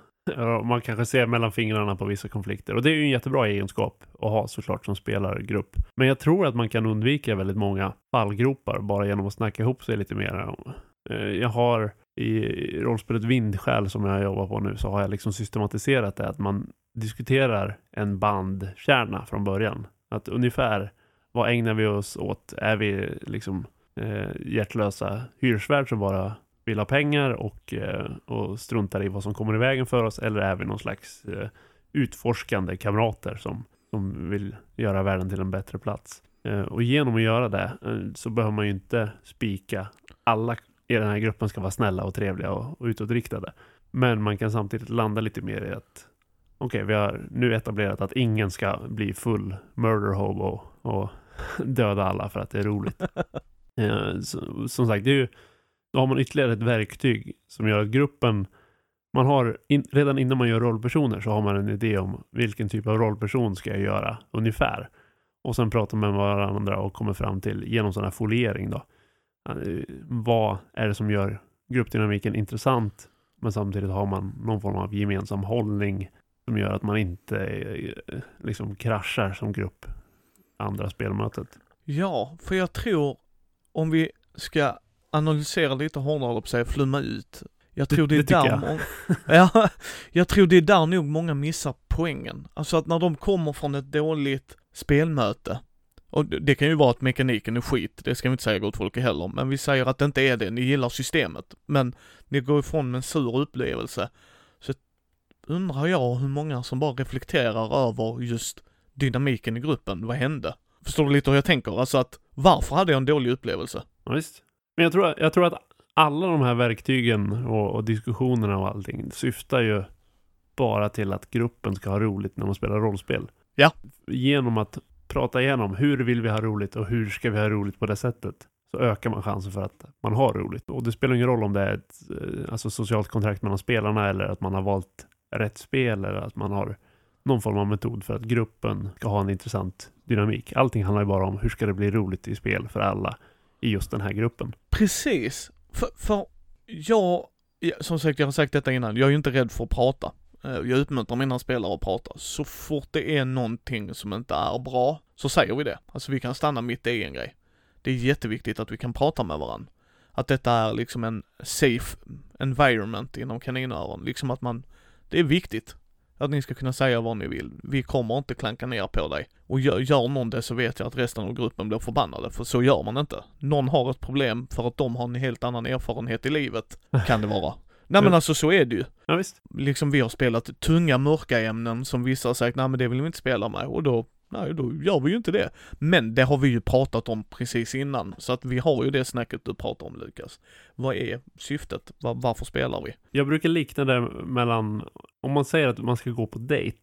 Man kanske ser mellan fingrarna på vissa konflikter. Och det är ju en jättebra egenskap att ha såklart som spelargrupp. Men jag tror att man kan undvika väldigt många fallgropar bara genom att snacka ihop sig lite mer. Eh, jag har i rollspelet Vindskäl som jag jobbar på nu så har jag liksom systematiserat det att man diskuterar en bandkärna från början. Att ungefär vad ägnar vi oss åt? Är vi liksom eh, hjärtlösa hyresvärd som bara vill ha pengar och, eh, och struntar i vad som kommer i vägen för oss eller är vi någon slags eh, utforskande kamrater som, som vill göra världen till en bättre plats. Eh, och genom att göra det eh, så behöver man ju inte spika alla i den här gruppen ska vara snälla och trevliga och, och utåtriktade. Men man kan samtidigt landa lite mer i att okej, vi har nu etablerat att ingen ska bli full murder hobo och döda alla för att det är roligt. Eh, så, som sagt, det är ju, då har man ytterligare ett verktyg som gör att gruppen man har, in, redan innan man gör rollpersoner så har man en idé om vilken typ av rollperson ska jag göra ungefär. Och sen pratar man med varandra och kommer fram till, genom sån här foliering då, vad är det som gör gruppdynamiken intressant men samtidigt har man någon form av gemensam hållning som gör att man inte eh, liksom kraschar som grupp andra spelmötet. Ja, för jag tror om vi ska analysera lite hårdare, på säga, flumma ut. Jag tror det, det är där jag. många, ja, jag tror det är där nog många missar poängen. Alltså att när de kommer från ett dåligt spelmöte Och det kan ju vara att mekaniken är skit, det ska vi inte säga gott folk heller, men vi säger att det inte är det, ni gillar systemet, men ni går ifrån med en sur upplevelse. Så undrar jag hur många som bara reflekterar över just dynamiken i gruppen, vad hände? Förstår du lite hur jag tänker? Alltså att, varför hade jag en dålig upplevelse? Ja, visst. Men jag tror, jag tror att alla de här verktygen och, och diskussionerna och allting syftar ju bara till att gruppen ska ha roligt när man spelar rollspel. Ja. Genom att prata igenom hur vill vi ha roligt och hur ska vi ha roligt på det sättet så ökar man chansen för att man har roligt. Och det spelar ingen roll om det är ett eh, alltså socialt kontrakt mellan spelarna eller att man har valt rätt spel eller att man har någon form av metod för att gruppen ska ha en intressant dynamik. Allting handlar ju bara om hur ska det bli roligt i spel för alla i just den här gruppen. Precis, för, för jag, som sagt jag har sagt detta innan, jag är ju inte rädd för att prata. Eh, jag uppmuntrar mina spelare att prata. Så fort det är någonting som inte är bra, så säger vi det. Alltså vi kan stanna mitt i en grej. Det är jätteviktigt att vi kan prata med varandra. Att detta är liksom en safe environment inom kaninöron. Liksom att man, det är viktigt. Att ni ska kunna säga vad ni vill. Vi kommer inte klanka ner på dig. Och gör, gör någon det så vet jag att resten av gruppen blir förbannade, för så gör man inte. Någon har ett problem för att de har en helt annan erfarenhet i livet, kan det vara. Nej men alltså så är det ju. Ja, visst. Liksom vi har spelat tunga mörka ämnen som vissa har sagt, nej men det vill vi inte spela med och då, nej då gör vi ju inte det. Men det har vi ju pratat om precis innan, så att vi har ju det snacket du pratar om Lukas. Vad är syftet? Var, varför spelar vi? Jag brukar likna det mellan, om man säger att man ska gå på dejt.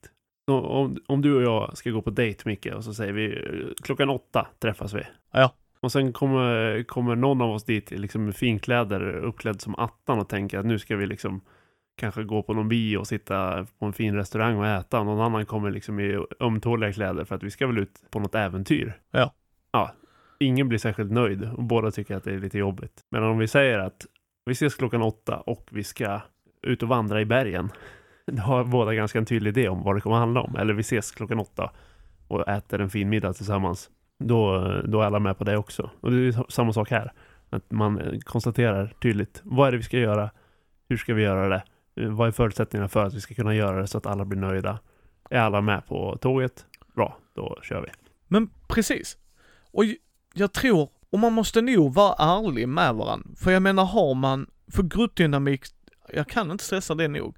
Om, om du och jag ska gå på dejt Micke och så säger vi eh, klockan åtta träffas vi. Ja. Och sen kommer, kommer någon av oss dit liksom med finkläder uppklädd som attan och tänker att nu ska vi liksom kanske gå på någon bio och sitta på en fin restaurang och äta. Och någon annan kommer liksom i ömtåliga kläder för att vi ska väl ut på något äventyr. Ja. Ja. Ingen blir särskilt nöjd och båda tycker att det är lite jobbigt. Men om vi säger att vi ses klockan åtta och vi ska ut och vandra i bergen. Då har båda ganska en tydlig idé om vad det kommer att handla om. Eller vi ses klockan åtta och äter en fin middag tillsammans. Då, då är alla med på det också. Och det är samma sak här. Att man eh, konstaterar tydligt. Vad är det vi ska göra? Hur ska vi göra det? Eh, vad är förutsättningarna för att vi ska kunna göra det så att alla blir nöjda? Är alla med på tåget? Bra, då kör vi. Men precis. Och jag tror, och man måste nog vara ärlig med varandra. För jag menar har man, för gruppdynamik, jag kan inte stressa det nog.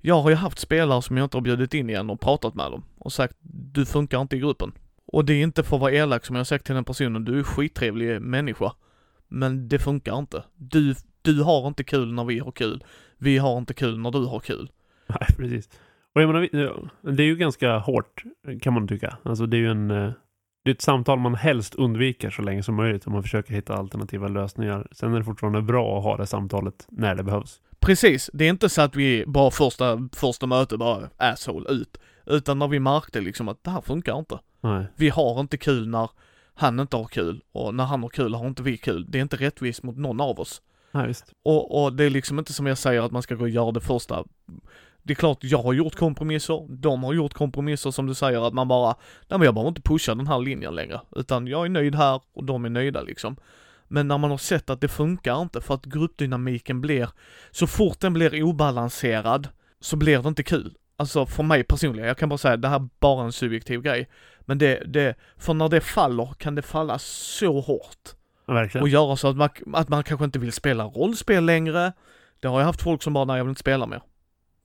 Jag har ju haft spelare som jag inte har bjudit in igen och pratat med dem och sagt du funkar inte i gruppen. Och det är inte för att vara elak som jag sagt till den personen, du är skittrevlig människa. Men det funkar inte. Du, du har inte kul när vi har kul. Vi har inte kul när du har kul. Nej, precis. Och jag menar, det är ju ganska hårt kan man tycka. Alltså det är ju en... eh, Det är ett samtal man helst undviker så länge som möjligt om man försöker hitta alternativa lösningar. Sen är det fortfarande bra att ha det samtalet när det behövs. Precis, det är inte så att vi bara första, första möte bara asshole ut. Utan när vi märkte liksom att det här funkar inte. Nej. Vi har inte kul när han inte har kul och när han har kul har inte vi kul. Det är inte rättvist mot någon av oss. Visst. Och, och det är liksom inte som jag säger att man ska gå och göra det första. Det är klart, jag har gjort kompromisser, de har gjort kompromisser som du säger att man bara, nej men jag behöver inte pusha den här linjen längre. Utan jag är nöjd här och de är nöjda liksom. Men när man har sett att det funkar inte för att gruppdynamiken blir, så fort den blir obalanserad så blir det inte kul. Alltså för mig personligen, jag kan bara säga det här är bara en subjektiv grej. Men det, det, för när det faller kan det falla så hårt verkligen. och göra så att man, att man kanske inte vill spela rollspel längre. Det har jag haft folk som bara, nej jag vill inte spela mer.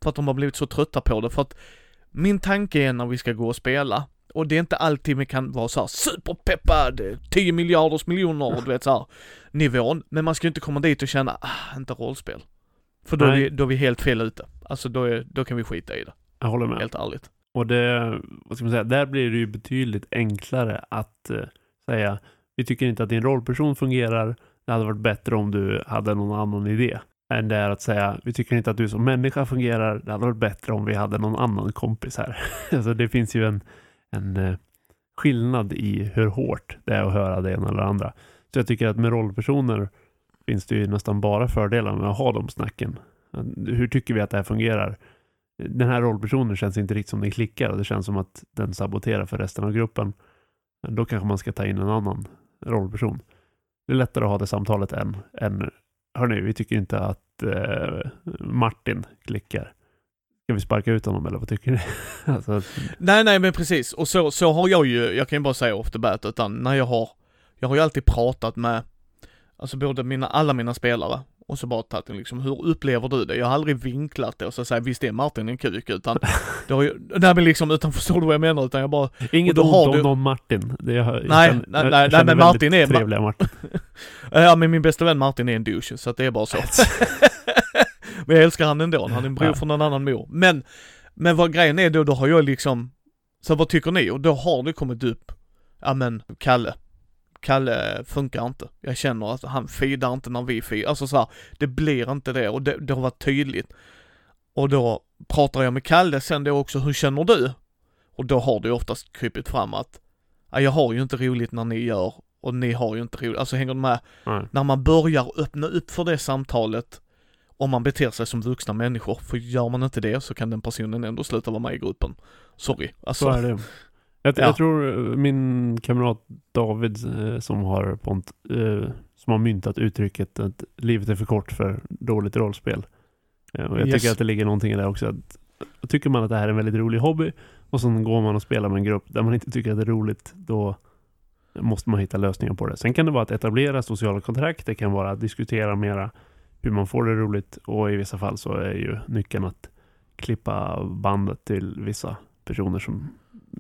För att de har blivit så trötta på det. För att min tanke är när vi ska gå och spela, och det är inte alltid vi kan vara så här superpeppad, 10 miljarders miljoner, du vet så här, nivån. Men man ska ju inte komma dit och känna, ah, inte rollspel. För då är, vi, då är vi helt fel ute. Alltså då, är, då kan vi skita i det, Jag håller med. helt ärligt. Och det, vad ska man säga, där blir det ju betydligt enklare att eh, säga vi tycker inte att din rollperson fungerar. Det hade varit bättre om du hade någon annan idé. Än det är att säga vi tycker inte att du som människa fungerar. Det hade varit bättre om vi hade någon annan kompis här. alltså det finns ju en, en eh, skillnad i hur hårt det är att höra det ena eller andra. Så jag tycker att med rollpersoner finns det ju nästan bara fördelar med att ha de snacken. Hur tycker vi att det här fungerar? Den här rollpersonen känns inte riktigt som den klickar och det känns som att den saboterar för resten av gruppen. Då kanske man ska ta in en annan rollperson. Det är lättare att ha det samtalet än, än hörni, vi tycker inte att eh, Martin klickar. ska vi sparka ut honom eller vad tycker ni? alltså, Nej, nej men precis. Och så, så har jag ju, jag kan ju bara säga off the bat, utan när jag har, jag har ju alltid pratat med, alltså både mina, alla mina spelare och så bara tagit det liksom, hur upplever du det? Jag har aldrig vinklat det och så säger visst är Martin en kuk utan, det har ju, nej men liksom, utan förstår du vad jag menar? Utan jag bara, inget ont om du- någon Martin. Det jag, jag Nej, känner- nej, nej, känner men Martin är- Trevliga Martin. ja men min bästa vän Martin är en douche, så att det är bara så. men jag älskar han ändå, han är en bror Ja. från en annan mor. Men, men vad grejen är då, då har jag liksom, så vad tycker ni? Och då har det kommit upp, ja men Kalle, Kalle funkar inte. Jag känner att han feedar inte när vi feedar, alltså så här, det blir inte det och det, det har varit tydligt. Och då pratar jag med Kalle sen då också, hur känner du? Och då har det oftast krypit fram att, ja, jag har ju inte roligt när ni gör och ni har ju inte roligt, alltså hänger du med? Nej. När man börjar öppna upp för det samtalet om man beter sig som vuxna människor, för gör man inte det så kan den personen ändå sluta vara med i gruppen. Sorry, alltså. Så är det. Jag, Ja. jag tror eh, min kamrat David eh, som har, pont, eh, som har myntat uttrycket att livet är för kort för dåligt rollspel. Och jag Yes. tycker att det ligger någonting i det också. Att, tycker man att det här är en väldigt rolig hobby och sen går man och spelar med en grupp där man inte tycker att det är roligt, då måste man hitta lösningar på det. Sen kan det vara att etablera sociala kontrakt, det kan vara att diskutera mera hur man får det roligt och i vissa fall så är ju nyckeln att klippa bandet till vissa personer som,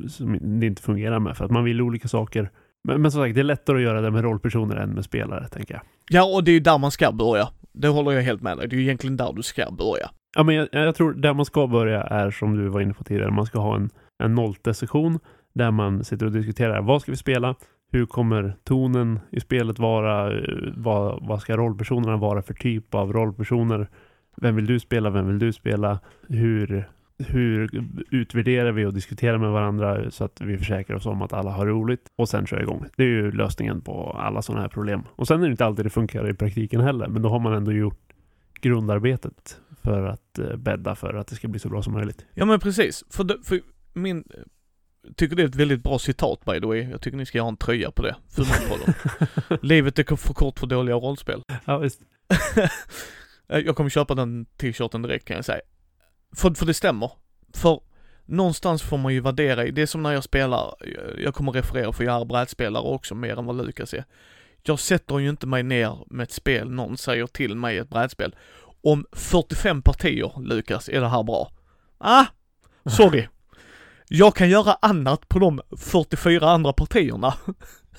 som det inte fungerar med för att man vill olika saker. Men, men som sagt, det är lättare att göra det med rollpersoner än med spelare, tänker jag. Ja, och det är ju där man ska börja. Det håller jag helt med dig. Det är ju egentligen där du ska börja. Ja, men jag, jag tror där man ska börja är som du var inne på tidigare, man ska ha en, en nolltesession där man sitter och diskuterar vad ska vi spela? Hur kommer tonen i spelet vara? Vad, vad ska rollpersonerna vara för typ av rollpersoner? Vem vill du spela? Vem vill du spela? Hur, hur utvärderar vi och diskuterar med varandra så att vi försäkrar oss om att alla har roligt och sen kör igång. Det är ju lösningen på alla sådana här problem. Och sen är det inte alltid det funkar i praktiken heller, men då har man ändå gjort grundarbetet för att eh, bädda för att det ska bli så bra som möjligt. Ja men precis, för, det, för min, tycker det är ett väldigt bra citat by the way. Jag tycker ni ska ha en tröja på det. Fummelpodden. Livet är för kort för dåliga rollspel. Ja, visst. Jag kommer köpa den t-shirten direkt kan jag säga. För, för det stämmer. För någonstans får man ju värdera i, det är som när jag spelar, jag- kommer referera för jag är brädspelare också mer än vad Lukas är. Jag sätter ju inte mig ner med ett spel, någon säger till mig ett brädspel. Om 45 partier, Lukas, är det här bra? Ah, sorry. Jag kan göra annat på de 44 andra partierna.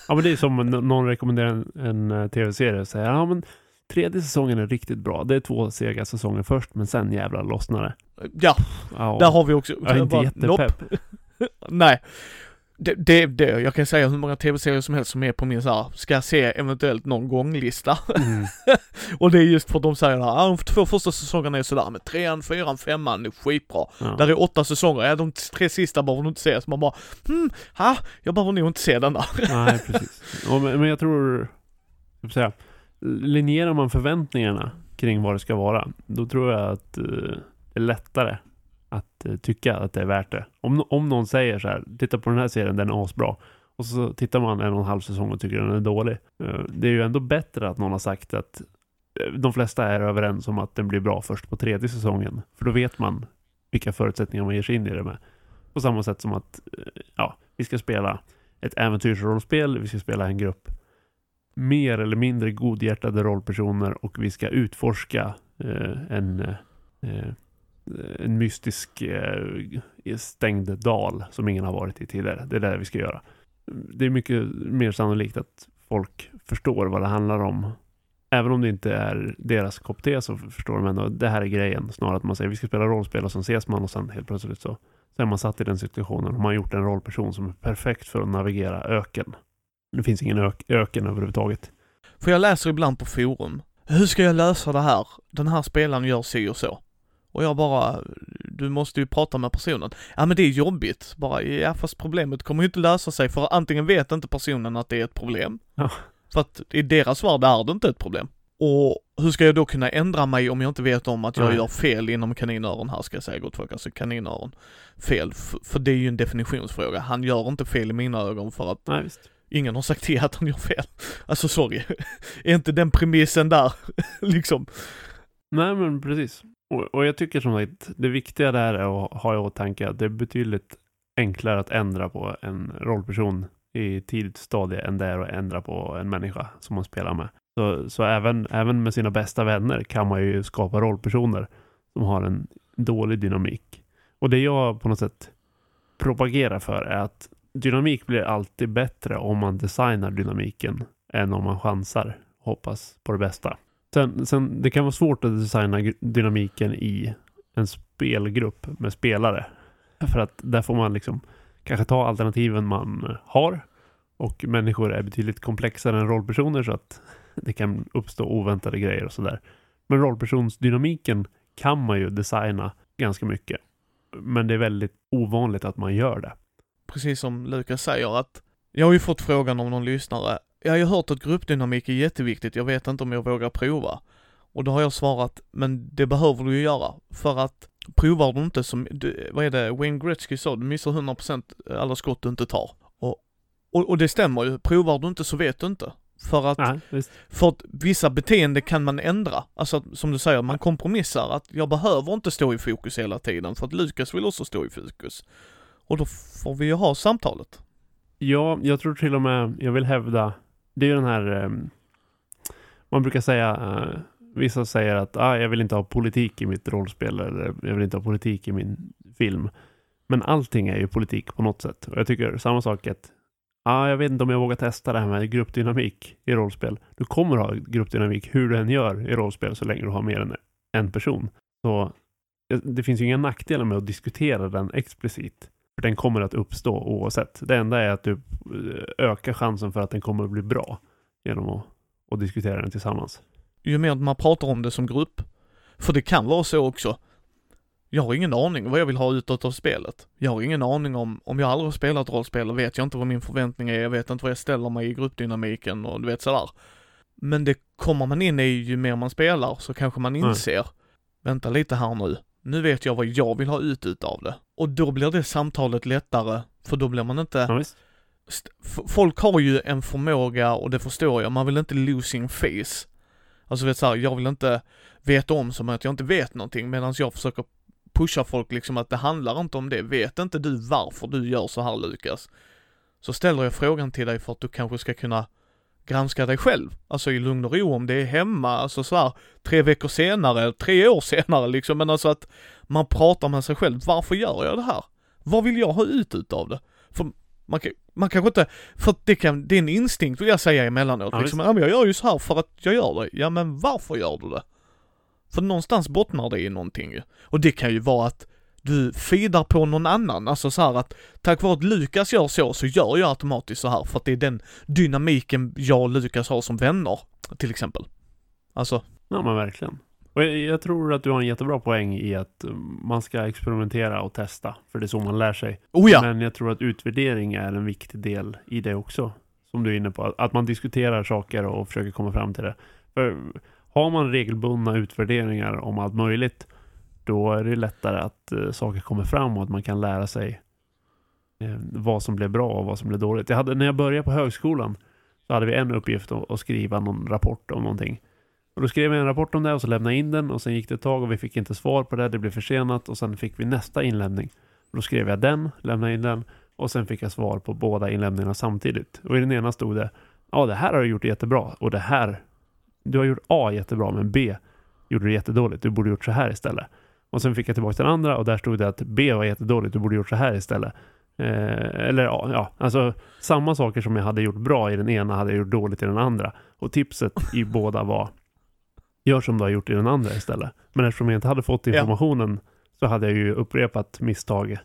Ja, men det är som någon rekommenderar en, en eh, tv-serie och säger ja, men tredje säsongen är riktigt bra. Det är två sega säsonger först, men sen jävlar lossnar det. Ja, Ja, där har vi också... jag är inte bara, jättepepp. Nej. Det, det, det, jag kan säga hur många tv-serier som helst som är på min så här, ska jag se eventuellt någon gånglista. Mm. och det är just för att de säger att ah, de två första säsongerna är sådär, men trean, fyran, femman är skitbra. Ja. Där är åtta säsonger, ja de tre sista behöver du inte se. Så man bara, hmm, ha, jag behöver nog inte se den där. Nej, precis. Ja, men, jag tror, jag säga, linjerar man förväntningarna kring vad det ska vara, då tror jag att eh, det är lättare att eh, tycka att det är värt det. Om, om någon säger så här, titta på den här serien, den är asbra. Och så tittar man en och en halv säsong och tycker den är dålig. Eh, det är ju ändå bättre att någon har sagt att eh, de flesta är överens om att den blir bra först på tredje säsongen. För då vet man vilka förutsättningar man ger sig in i det med. På samma sätt som att, eh, ja, vi ska spela ett äventyrsrollspel, vi ska spela en grupp mer eller mindre godhjärtade rollpersoner och vi ska utforska eh, en, eh, en mystisk eh, stängd dal som ingen har varit i tidigare. Det är det vi ska göra. Det är mycket mer sannolikt att folk förstår vad det handlar om. Även om det inte är deras kopp te så förstår de ändå att det här är grejen. Snarare att man säger vi ska spela rollspel och sen ses man och sen helt plötsligt så, så är man satt i den situationen och man har gjort en rollperson som är perfekt för att navigera öken. Det finns ingen ök öken överhuvudtaget. För jag läser ibland på forum, hur ska jag lösa det här? Den här spelaren gör si och så. Och jag bara, du måste ju prata med personen. Ja men det är jobbigt. Bara, ja fast problemet kommer ju inte lösa sig för antingen vet inte personen att det är ett problem. Ja. För att i deras värld är det inte ett problem. Och hur ska jag då kunna ändra mig om jag inte vet om att jag Nej. gör fel inom kaninöron här ska jag säga gott folk, alltså kaninöron. Fel, för det är ju en definitionsfråga. Han gör inte fel i mina ögon för att Nej, visst ingen har sagt till att han gör fel. Alltså sorry. är inte den premissen där, liksom? Nej, men precis. Och, och jag tycker som sagt, det viktiga där är att ha i åtanke att det är betydligt enklare att ändra på en rollperson i tidigt stadie än det är att ändra på en människa som man spelar med. Så, så även, även med sina bästa vänner kan man ju skapa rollpersoner som har en dålig dynamik. Och det jag på något sätt propagerar för är att dynamik blir alltid bättre om man designar dynamiken än om man chansar och hoppas på det bästa. Sen, sen, det kan vara svårt att designa dynamiken i en spelgrupp med spelare. För att där får man liksom kanske ta alternativen man har. Och människor är betydligt komplexare än rollpersoner så att det kan uppstå oväntade grejer och sådär. Men rollpersonsdynamiken kan man ju designa ganska mycket. Men det är väldigt ovanligt att man gör det. Precis som Lukas säger att jag har ju fått frågan om någon lyssnare. Jag har ju hört att gruppdynamik är jätteviktigt, jag vet inte om jag vågar prova. Och då har jag svarat, men det behöver du ju göra. För att provar du inte som, du, vad är det, Wayne Gretzky sa, du missar 100% alla skott du inte tar. Och, och, och det stämmer ju, provar du inte så vet du inte. För att, Nej, för att vissa beteenden kan man ändra. Alltså som du säger, man kompromissar att jag behöver inte stå i fokus hela tiden för att Lukas vill också stå i fokus. Och då får vi ju ha samtalet. Ja, jag tror till och med, jag vill hävda, det är ju den här, eh, man brukar säga, eh, vissa säger att ah, jag vill inte ha politik i mitt rollspel eller jag vill inte ha politik i min film. Men allting är ju politik på något sätt. Och jag tycker samma sak att ah, jag vet inte om jag vågar testa det här med gruppdynamik i rollspel. Du kommer ha gruppdynamik hur du än gör i rollspel så länge du har mer än en person. Så det finns ju inga nackdelar med att diskutera den explicit. För den kommer att uppstå oavsett. Det enda är att du eh, ökar chansen för att den kommer att bli bra genom att, att diskutera den tillsammans. Ju mer man pratar om det som grupp, för det kan vara så också, jag har ingen aning vad jag vill ha utåt av spelet. Jag har ingen aning om, om jag aldrig har spelat rollspel, vet jag inte vad min förväntning är, jag vet inte vad jag ställer mig i gruppdynamiken och du vet sådär. Men det kommer man in i ju mer man spelar så kanske man inser, mm. vänta lite här nu, nu vet jag vad jag vill ha ut utav det. Och då blir det samtalet lättare, för då blir man inte ja, Folk har ju en förmåga, och det förstår jag, man vill inte losing face. Alltså vet såhär, jag vill inte veta om som att jag inte vet någonting medan jag försöker pusha folk liksom att det handlar inte om det. Vet inte du varför du gör så här Lukas? Så ställer jag frågan till dig för att du kanske ska kunna granska dig själv. Alltså i lugn och ro om det är hemma, alltså så här, tre veckor senare, tre år senare liksom, men alltså att man pratar med sig själv. Varför gör jag det här? Vad vill jag ha ut utav det? För man, kan, man kanske inte, för det kan, det är en instinkt vill jag säga emellanåt ja, liksom, ja men jag gör ju så här för att jag gör det. Ja men varför gör du det? För någonstans bottnar det i någonting ju. Och det kan ju vara att du feedar på någon annan, alltså så här att tack vare att Lukas gör så, så gör jag automatiskt så här för att det är den dynamiken jag och Lukas har som vänner, till exempel. Alltså. Ja men verkligen. Och jag, jag, tror att du har en jättebra poäng i att um, man ska experimentera och testa, för det är så man lär sig. Oh ja. Men jag tror att utvärdering är en viktig del i det också, som du är inne på. Att man diskuterar saker och försöker komma fram till det. För har man regelbundna utvärderingar om allt möjligt, då är det lättare att eh, saker kommer fram och att man kan lära sig eh, vad som blev bra och vad som blev dåligt. Jag hade, när jag började på högskolan så hade vi en uppgift att, att skriva någon rapport om någonting. Och då skrev jag en rapport om det och så lämnade jag in den och sen gick det ett tag och vi fick inte svar på det. Det blev försenat och sen fick vi nästa inlämning. Och då skrev jag den, lämnade in den och sen fick jag svar på båda inlämningarna samtidigt. Och i den ena stod det Ja, det här har du gjort jättebra och det här Du har gjort A jättebra men B gjorde du jättedåligt. Du borde gjort så här istället. Och sen fick jag tillbaka den andra och där stod det att B var jättedåligt. Du borde gjort så här istället. Eh, eller ja, ja, alltså samma saker som jag hade gjort bra i den ena hade jag gjort dåligt i den andra. Och tipset i båda var gör som du har gjort i den andra istället. Men eftersom jag inte hade fått informationen ja. så hade jag ju upprepat misstag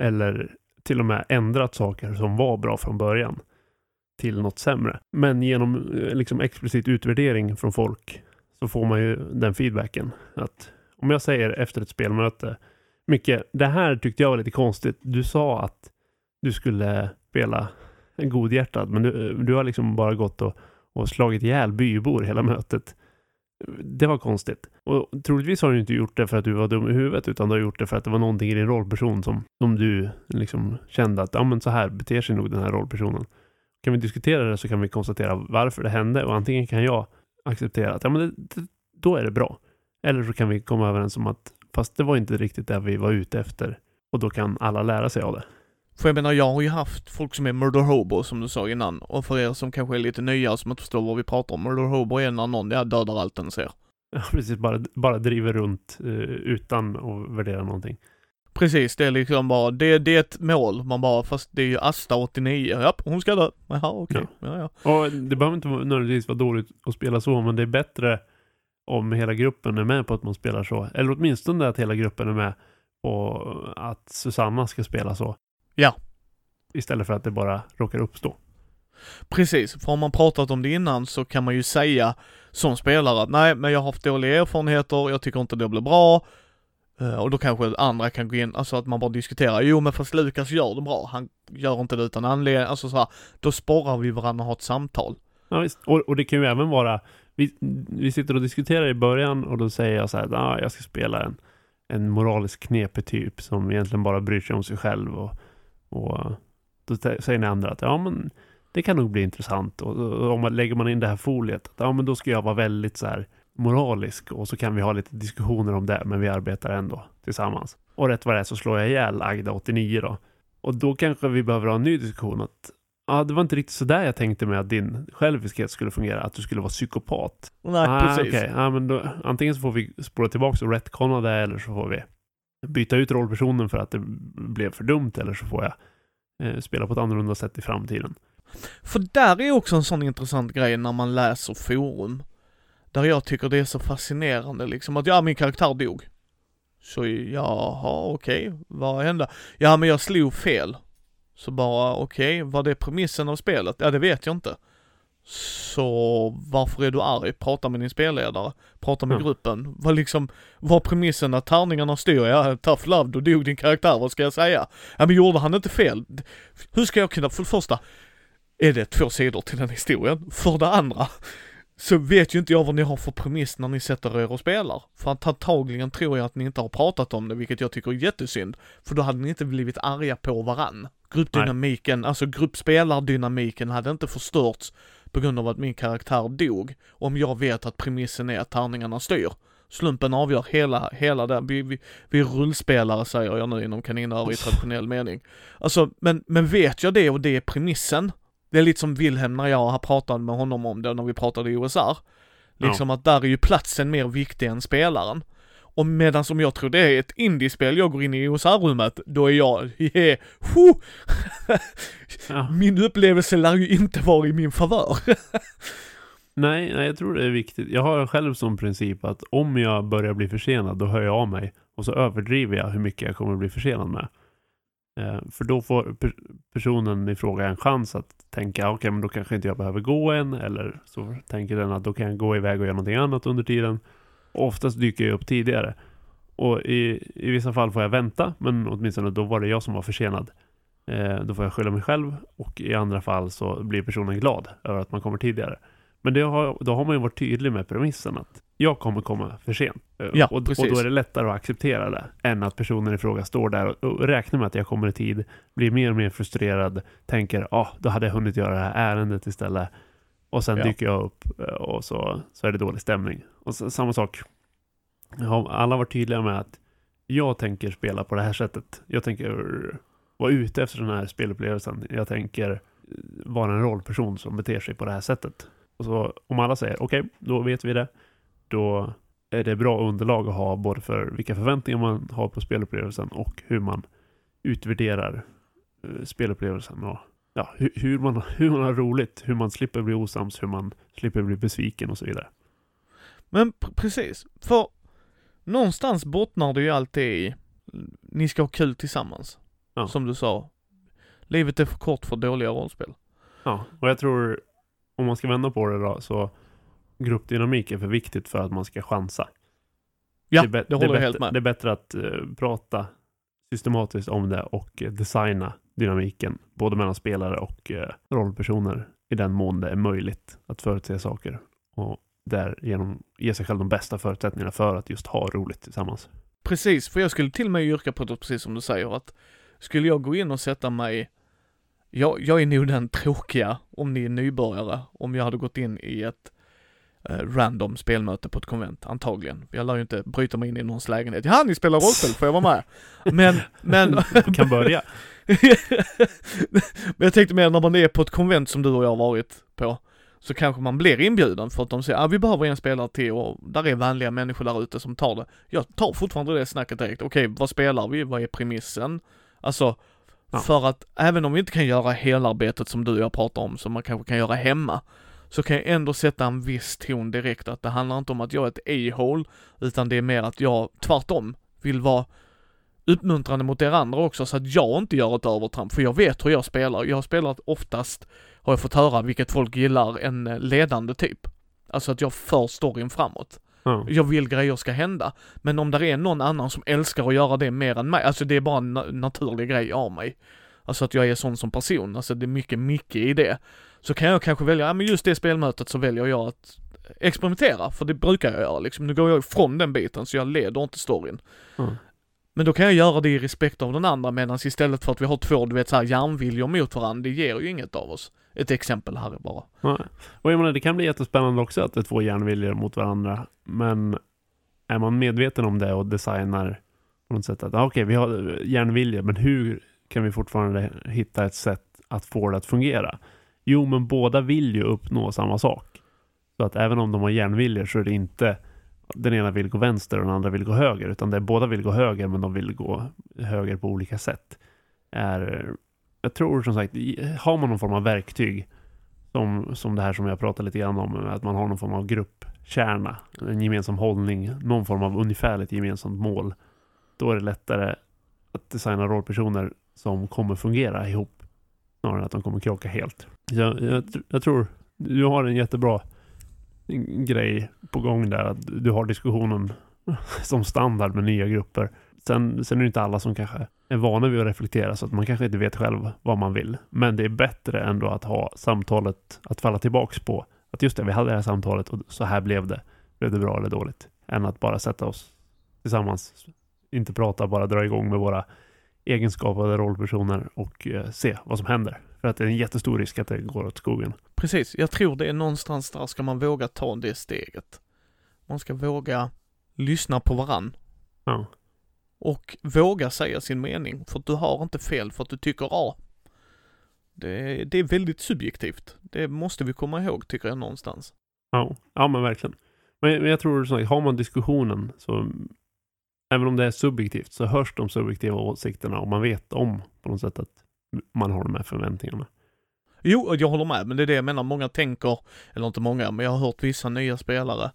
eller till och med ändrat saker som var bra från början till något sämre. Men genom eh, liksom explicit utvärdering från folk så får man ju den feedbacken att om jag säger efter ett spelmöte Micke, det här tyckte jag var lite konstigt. Du sa att du skulle spela godhjärtad, men du, du har liksom bara gått och, och slagit ihjäl bybor hela mötet. Det var konstigt. Och troligtvis har du inte gjort det för att du var dum i huvudet, utan du har gjort det för att det var någonting i din rollperson som, som du liksom kände att, ja men så här beter sig nog den här rollpersonen. Kan vi diskutera det så kan vi konstatera varför det hände och antingen kan jag acceptera att, ja men det, det, då är det bra. Eller så kan vi komma överens om att fast det var inte riktigt det vi var ute efter. Och då kan alla lära sig av det. För jag menar, jag har ju haft folk som är murder hobo som du sa innan. Och för er som kanske är lite nya som inte förstår vad vi pratar om. Murder hobo är när någon dödar allt den ser. Ja, precis. Bara, bara driver runt uh, utan att värdera någonting. Precis, det är liksom bara, det, det är ett mål. Man bara, fast det är ju Asta 89. Ja, hon ska dö. Jaha, okej. Okay. Ja. ja, ja. Och det behöver inte nödvändigtvis vara dåligt att spela så, men det är bättre om hela gruppen är med på att man spelar så. Eller åtminstone att hela gruppen är med på att Susanna ska spela så. Ja. Istället för att det bara råkar uppstå. Precis, för om man pratat om det innan så kan man ju säga som spelare att nej, men jag har haft dåliga erfarenheter, jag tycker inte det blir bra. Uh, och då kanske andra kan gå in, alltså att man bara diskuterar, jo men fast Lukas gör det bra, han gör inte det utan anledning, alltså så här, då sporrar vi varandra att ha ett samtal. Ja visst, och, och det kan ju även vara, vi, vi sitter och diskuterar i början och då säger jag så här, ah, jag ska spela en, en moraliskt knepig typ som egentligen bara bryr sig om sig själv och, och då säger ni andra att ja men det kan nog bli intressant och, och om man lägger man in det här foliet, att, ja men då ska jag vara väldigt så här moralisk och så kan vi ha lite diskussioner om det, men vi arbetar ändå tillsammans. Och rätt vad det är så slår jag ihjäl Agda 89 då. Och då kanske vi behöver ha en ny diskussion att Ja, det var inte riktigt sådär jag tänkte mig att din själviskhet skulle fungera, att du skulle vara psykopat. Nej, ah, precis. Okay. Ja, men då, antingen så får vi spola tillbaka och retconna det, eller så får vi byta ut rollpersonen för att det blev för dumt, eller så får jag eh, spela på ett annorlunda sätt i framtiden. För där är också en sån intressant grej när man läser forum. Där jag tycker det är så fascinerande liksom att ja, min karaktär dog. Så jaha, okej, okay. vad hände? Ja, men jag slog fel. Så bara, okej, okay, var det premissen av spelet? Ja, det vet jag inte. Så varför är du arg? Prata med din spelledare. Prata med mm. gruppen. Vad liksom, var premissen att tärningarna styr? Ja, tough love, då dog din karaktär, vad ska jag säga? Ja men gjorde han inte fel? Hur ska jag kunna, för det första, är det två sidor till den historien? För det andra, så vet ju inte jag vad ni har för premiss när ni sätter er och spelar. För att antagligen tror jag att ni inte har pratat om det, vilket jag tycker är jättesynd. För då hade ni inte blivit arga på varann. Gruppdynamiken, Nej. alltså gruppspelardynamiken hade inte förstörts på grund av att min karaktär dog. Om jag vet att premissen är att tärningarna styr. Slumpen avgör hela, hela det. Vi, vi, vi är rullspelare säger jag nu inom kaninöron i traditionell mening. Alltså, men, men vet jag det och det är premissen, det är lite som Wilhelm när jag har pratat med honom om det när vi pratade i OSR. Liksom ja. att där är ju platsen mer viktig än spelaren. Och medan som jag tror det är ett indiespel jag går in i OSR-rummet, då är jag, yeah, ja. Min upplevelse lär ju inte vara i min favör. nej, nej, jag tror det är viktigt. Jag har själv som princip att om jag börjar bli försenad, då hör jag av mig. Och så överdriver jag hur mycket jag kommer att bli försenad med. Eh, för då får personen i fråga en chans att tänka, ah, okej, okay, men då kanske inte jag behöver gå än, eller så tänker den att då kan jag gå iväg och göra någonting annat under tiden. Och oftast dyker jag upp tidigare. Och i, i vissa fall får jag vänta, men åtminstone då var det jag som var försenad. Eh, då får jag skylla mig själv och i andra fall så blir personen glad över att man kommer tidigare. Men det har, då har man ju varit tydlig med premissen att jag kommer komma för sent. Eh, ja, och, och, då är det lättare att acceptera det än att personen i fråga står där och, och räknar med att jag kommer i tid, blir mer och mer frustrerad, tänker ah, då hade jag hunnit göra det här ärendet istället. Och sen ja. dyker jag upp eh, och så, så är det dålig stämning. Och så, samma sak. Alla varit tydliga med att jag tänker spela på det här sättet. Jag tänker vara ute efter den här spelupplevelsen. Jag tänker vara en rollperson som beter sig på det här sättet. Och så om alla säger okej, okay, då vet vi det. Då är det bra underlag att ha både för vilka förväntningar man har på spelupplevelsen och hur man utvärderar uh, spelupplevelsen och ja, hur, hur, man, hur man har roligt, hur man slipper bli osams, hur man slipper bli besviken och så vidare. Men precis, för någonstans bottnar det ju alltid i, ni ska ha kul tillsammans. Ja. Som du sa. Livet är för kort för dåliga rollspel. Ja, och jag tror om man ska vända på det då, så gruppdynamik är för viktigt för att man ska chansa. Ja, det, det håller jag helt med. Det är bättre att uh, prata systematiskt om det och uh, designa dynamiken, både mellan spelare och uh, rollpersoner, i den mån det är möjligt att förutse saker och därigenom ge sig själv de bästa förutsättningarna för att just ha roligt tillsammans. Precis, för jag skulle till och med yrka på det, precis som du säger, att skulle jag gå in och sätta mig jag, jag är nog den tråkiga, om ni är nybörjare, om jag hade gått in i ett eh, random spelmöte på ett konvent, antagligen. Jag lär ju inte bryta mig in i någons lägenhet. Ja, ni spelar rollspel, får jag vara med? Men, men... Du kan börja. men jag tänkte mer när man är på ett konvent som du och jag har varit på, så kanske man blir inbjuden för att de säger, ah, vi behöver en spelare till och där är vänliga människor där ute som tar det. Jag tar fortfarande det snacket direkt. Okej, vad spelar vi? Vad är premissen? Alltså, Ja. för att även om vi inte kan göra helarbetet som du och jag pratar om, som man kanske kan göra hemma, så kan jag ändå sätta en viss ton direkt att det handlar inte om att jag är ett a-hole, utan det är mer att jag tvärtom vill vara uppmuntrande mot er andra också så att jag inte gör ett övertramp, för jag vet hur jag spelar. Jag har spelat oftast, har jag fått höra, vilket folk gillar, en ledande typ. Alltså att jag för storyn framåt. Ja. Jag vill grejer ska hända. Men om det är någon annan som älskar att göra det mer än mig, alltså det är bara en na- naturlig grej av mig. Alltså att jag är sån som person, alltså det är mycket, mycket i det. Så kan jag kanske välja, ja men just det spelmötet så väljer jag att experimentera, för det brukar jag göra liksom. Nu går jag ifrån den biten så jag leder inte storyn. Ja. Men då kan jag göra det i respekt av den andra medan istället för att vi har två, du vet såhär järnviljor mot varandra, det ger ju inget av oss. Ett exempel här är bara. Ja. Och jag menar, det kan bli jättespännande också att det är två järnviljor mot varandra. Men är man medveten om det och designar på något sätt att ah, okej, vi har järnviljor, men hur kan vi fortfarande hitta ett sätt att få det att fungera? Jo, men båda vill ju uppnå samma sak. Så att även om de har järnviljor så är det inte den ena vill gå vänster och den andra vill gå höger, utan det är båda vill gå höger, men de vill gå höger på olika sätt. Är, jag tror som sagt, har man någon form av verktyg som, som det här som jag pratade lite grann om, att man har någon form av gruppkärna, en gemensam hållning, någon form av ungefärligt gemensamt mål. Då är det lättare att designa rollpersoner som kommer fungera ihop, snarare än att de kommer krocka helt. Jag, jag, jag tror du har en jättebra mm, grej på gång där, att du har diskussionen som standard med nya grupper. Sen, sen är det inte alla som kanske är vana vid att reflektera så att man kanske inte vet själv vad man vill. Men det är bättre ändå att ha samtalet att falla tillbaks på. Att just det, vi hade det här samtalet och så här blev det. Blev det bra eller dåligt? Än att bara sätta oss tillsammans, inte prata, bara dra igång med våra egenskapade rollpersoner och eh, se vad som händer. För att det är en jättestor risk att det går åt skogen. Precis, jag tror det är någonstans där ska man våga ta det steget. Man ska våga lyssna på varann Ja. och våga säga sin mening, för att du har inte fel för att du tycker A. Det, det är väldigt subjektivt. Det måste vi komma ihåg, tycker jag någonstans. Ja, ja men verkligen. Men, men jag tror så att har man diskussionen så även om det är subjektivt så hörs de subjektiva åsikterna och man vet om på något sätt att man har de här förväntningarna. Jo, jag håller med, men det är det jag menar. Många tänker, eller inte många, men jag har hört vissa nya spelare.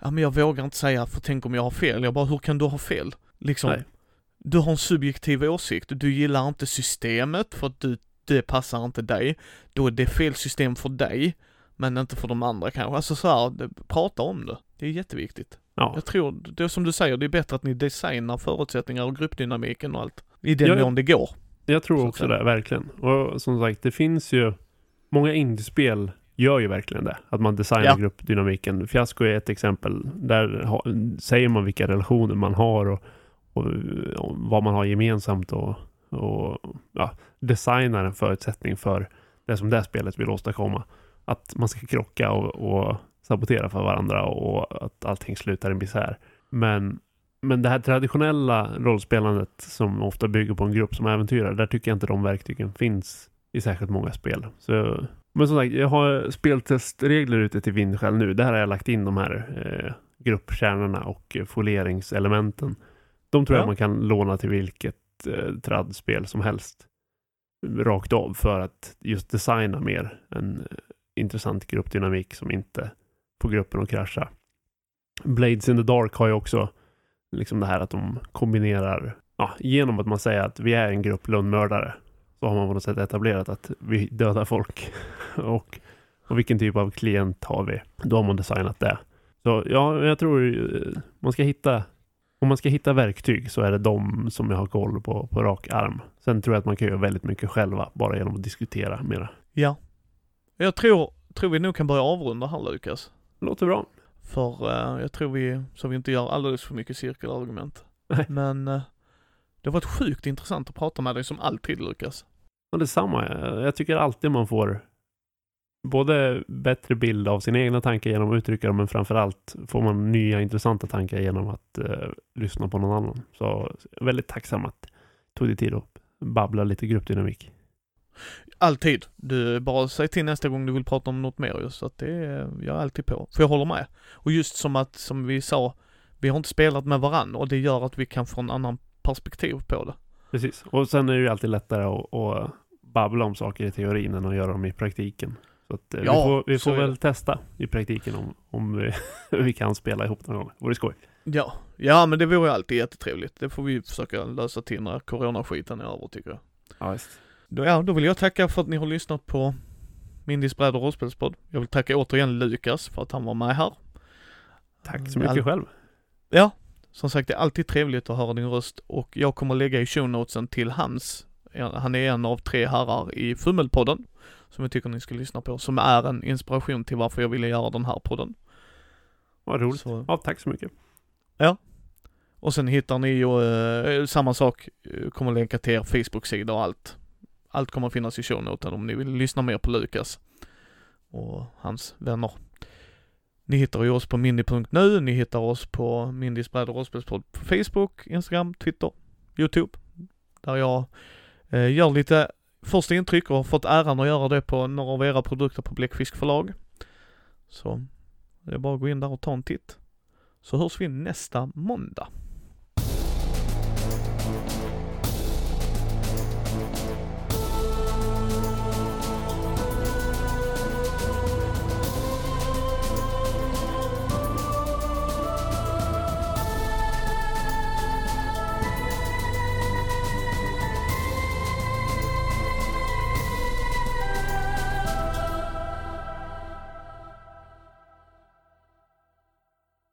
Ja, men jag vågar inte säga, för tänk om jag har fel. Jag bara, hur kan du ha fel? Liksom, Nej. du har en subjektiv åsikt. Du gillar inte systemet för att du, det passar inte dig. Då är det fel system för dig, men inte för de andra kanske. Alltså så här, prata om det. Det är jätteviktigt. Ja, Jag tror, det är som du säger, det är bättre att ni designar förutsättningar och gruppdynamiken och allt. I den mån det går. jag tror också det, verkligen. Och som sagt, det finns ju många indiespel gör ju verkligen det. Att man designar Ja. gruppdynamiken. Fiasko är ett exempel. Där ha, säger man vilka relationer man har och, och, och vad man har gemensamt och, och ja, designar en förutsättning för det som det spelet vill åstadkomma. Att man ska krocka och, och sabotera för varandra och att allting slutar i misär. Men, men det här traditionella rollspelandet som ofta bygger på en grupp som äventyrar, där tycker jag inte de verktygen finns i särskilt många spel. Så, men som sagt, jag har speltestregler ute till Vindskäl nu. Där har jag lagt in de här eh, gruppkärnorna och folieringselementen. De tror Ja. jag man kan låna till vilket eh, tradspel som helst. Rakt av för att just designa mer en eh, intressant gruppdynamik som inte på gruppen att krascha. Blades in the Dark har ju också liksom det här att de kombinerar, ja, genom att man säger att vi är en grupp lönnmördare så har man på något sätt etablerat att vi dödar folk. och, och vilken typ av klient har vi? Då har man designat det. Så ja, jag tror eh, man ska hitta om man ska hitta verktyg så är det de som jag har koll på på rak arm. Sen tror jag att man kan göra väldigt mycket själva bara genom att diskutera mera. Ja. Jag tror, tror vi nog kan börja avrunda här Lukas. Låter bra. För eh, jag tror vi, så vi inte gör alldeles för mycket cirkelargument. Nej. Men eh, det har varit sjukt intressant att prata med dig som alltid Lukas. Och detsamma. Jag- Jag tycker alltid man får både bättre bild av sina egna tankar genom att uttrycka dem, men framförallt får man nya intressanta tankar genom att uh, lyssna på någon annan. Så väldigt tacksam att tog dig tid att babbla lite gruppdynamik. Alltid. Du, bara säg till nästa gång du vill prata om något mer just, så att det är jag är alltid på. För jag håller med. Och just som att, som vi sa, vi har inte spelat med varandra och det gör att vi kan få en annan perspektiv på det. Precis, och sen är det ju alltid lättare att, att babbla om saker i teorin än att göra dem i praktiken. Så att, eh, ja, vi får, vi får väl testa i praktiken om, om vi, vi kan spela ihop någon gång. Vore skoj. Ja, ja men det vore alltid jättetrevligt. Det får vi försöka lösa till när coronaskiten är över tycker jag. Ja, just. Då, ja, då vill jag tacka för att ni har lyssnat på Mindys bräd och rollspelspodd. Jag vill tacka återigen Lukas för att han var med här. Tack så mycket All... själv. Ja, som sagt det är alltid trevligt att höra din röst och jag kommer lägga i show notesen till hans, han är en av tre herrar i Fummelpodden, som jag tycker ni ska lyssna på, som är en inspiration till varför jag ville göra den här podden. Vad roligt. Så... Ja, tack så mycket. Ja. Och sen hittar ni ju eh, samma sak, eh, kommer länka till er Facebook-sida och allt. Allt kommer finnas i shownoten om ni vill lyssna mer på Lukas och hans vänner. Ni hittar ju oss på mindy.nu, ni hittar oss på Mindys bräd och rollspelspodd på Facebook, Instagram, Twitter, YouTube. Där jag eh, gör lite första intryck och har fått äran att göra det på några av era produkter på Bläckfisk förlag. Så det är bara att gå in där och ta en titt. Så hörs vi nästa måndag.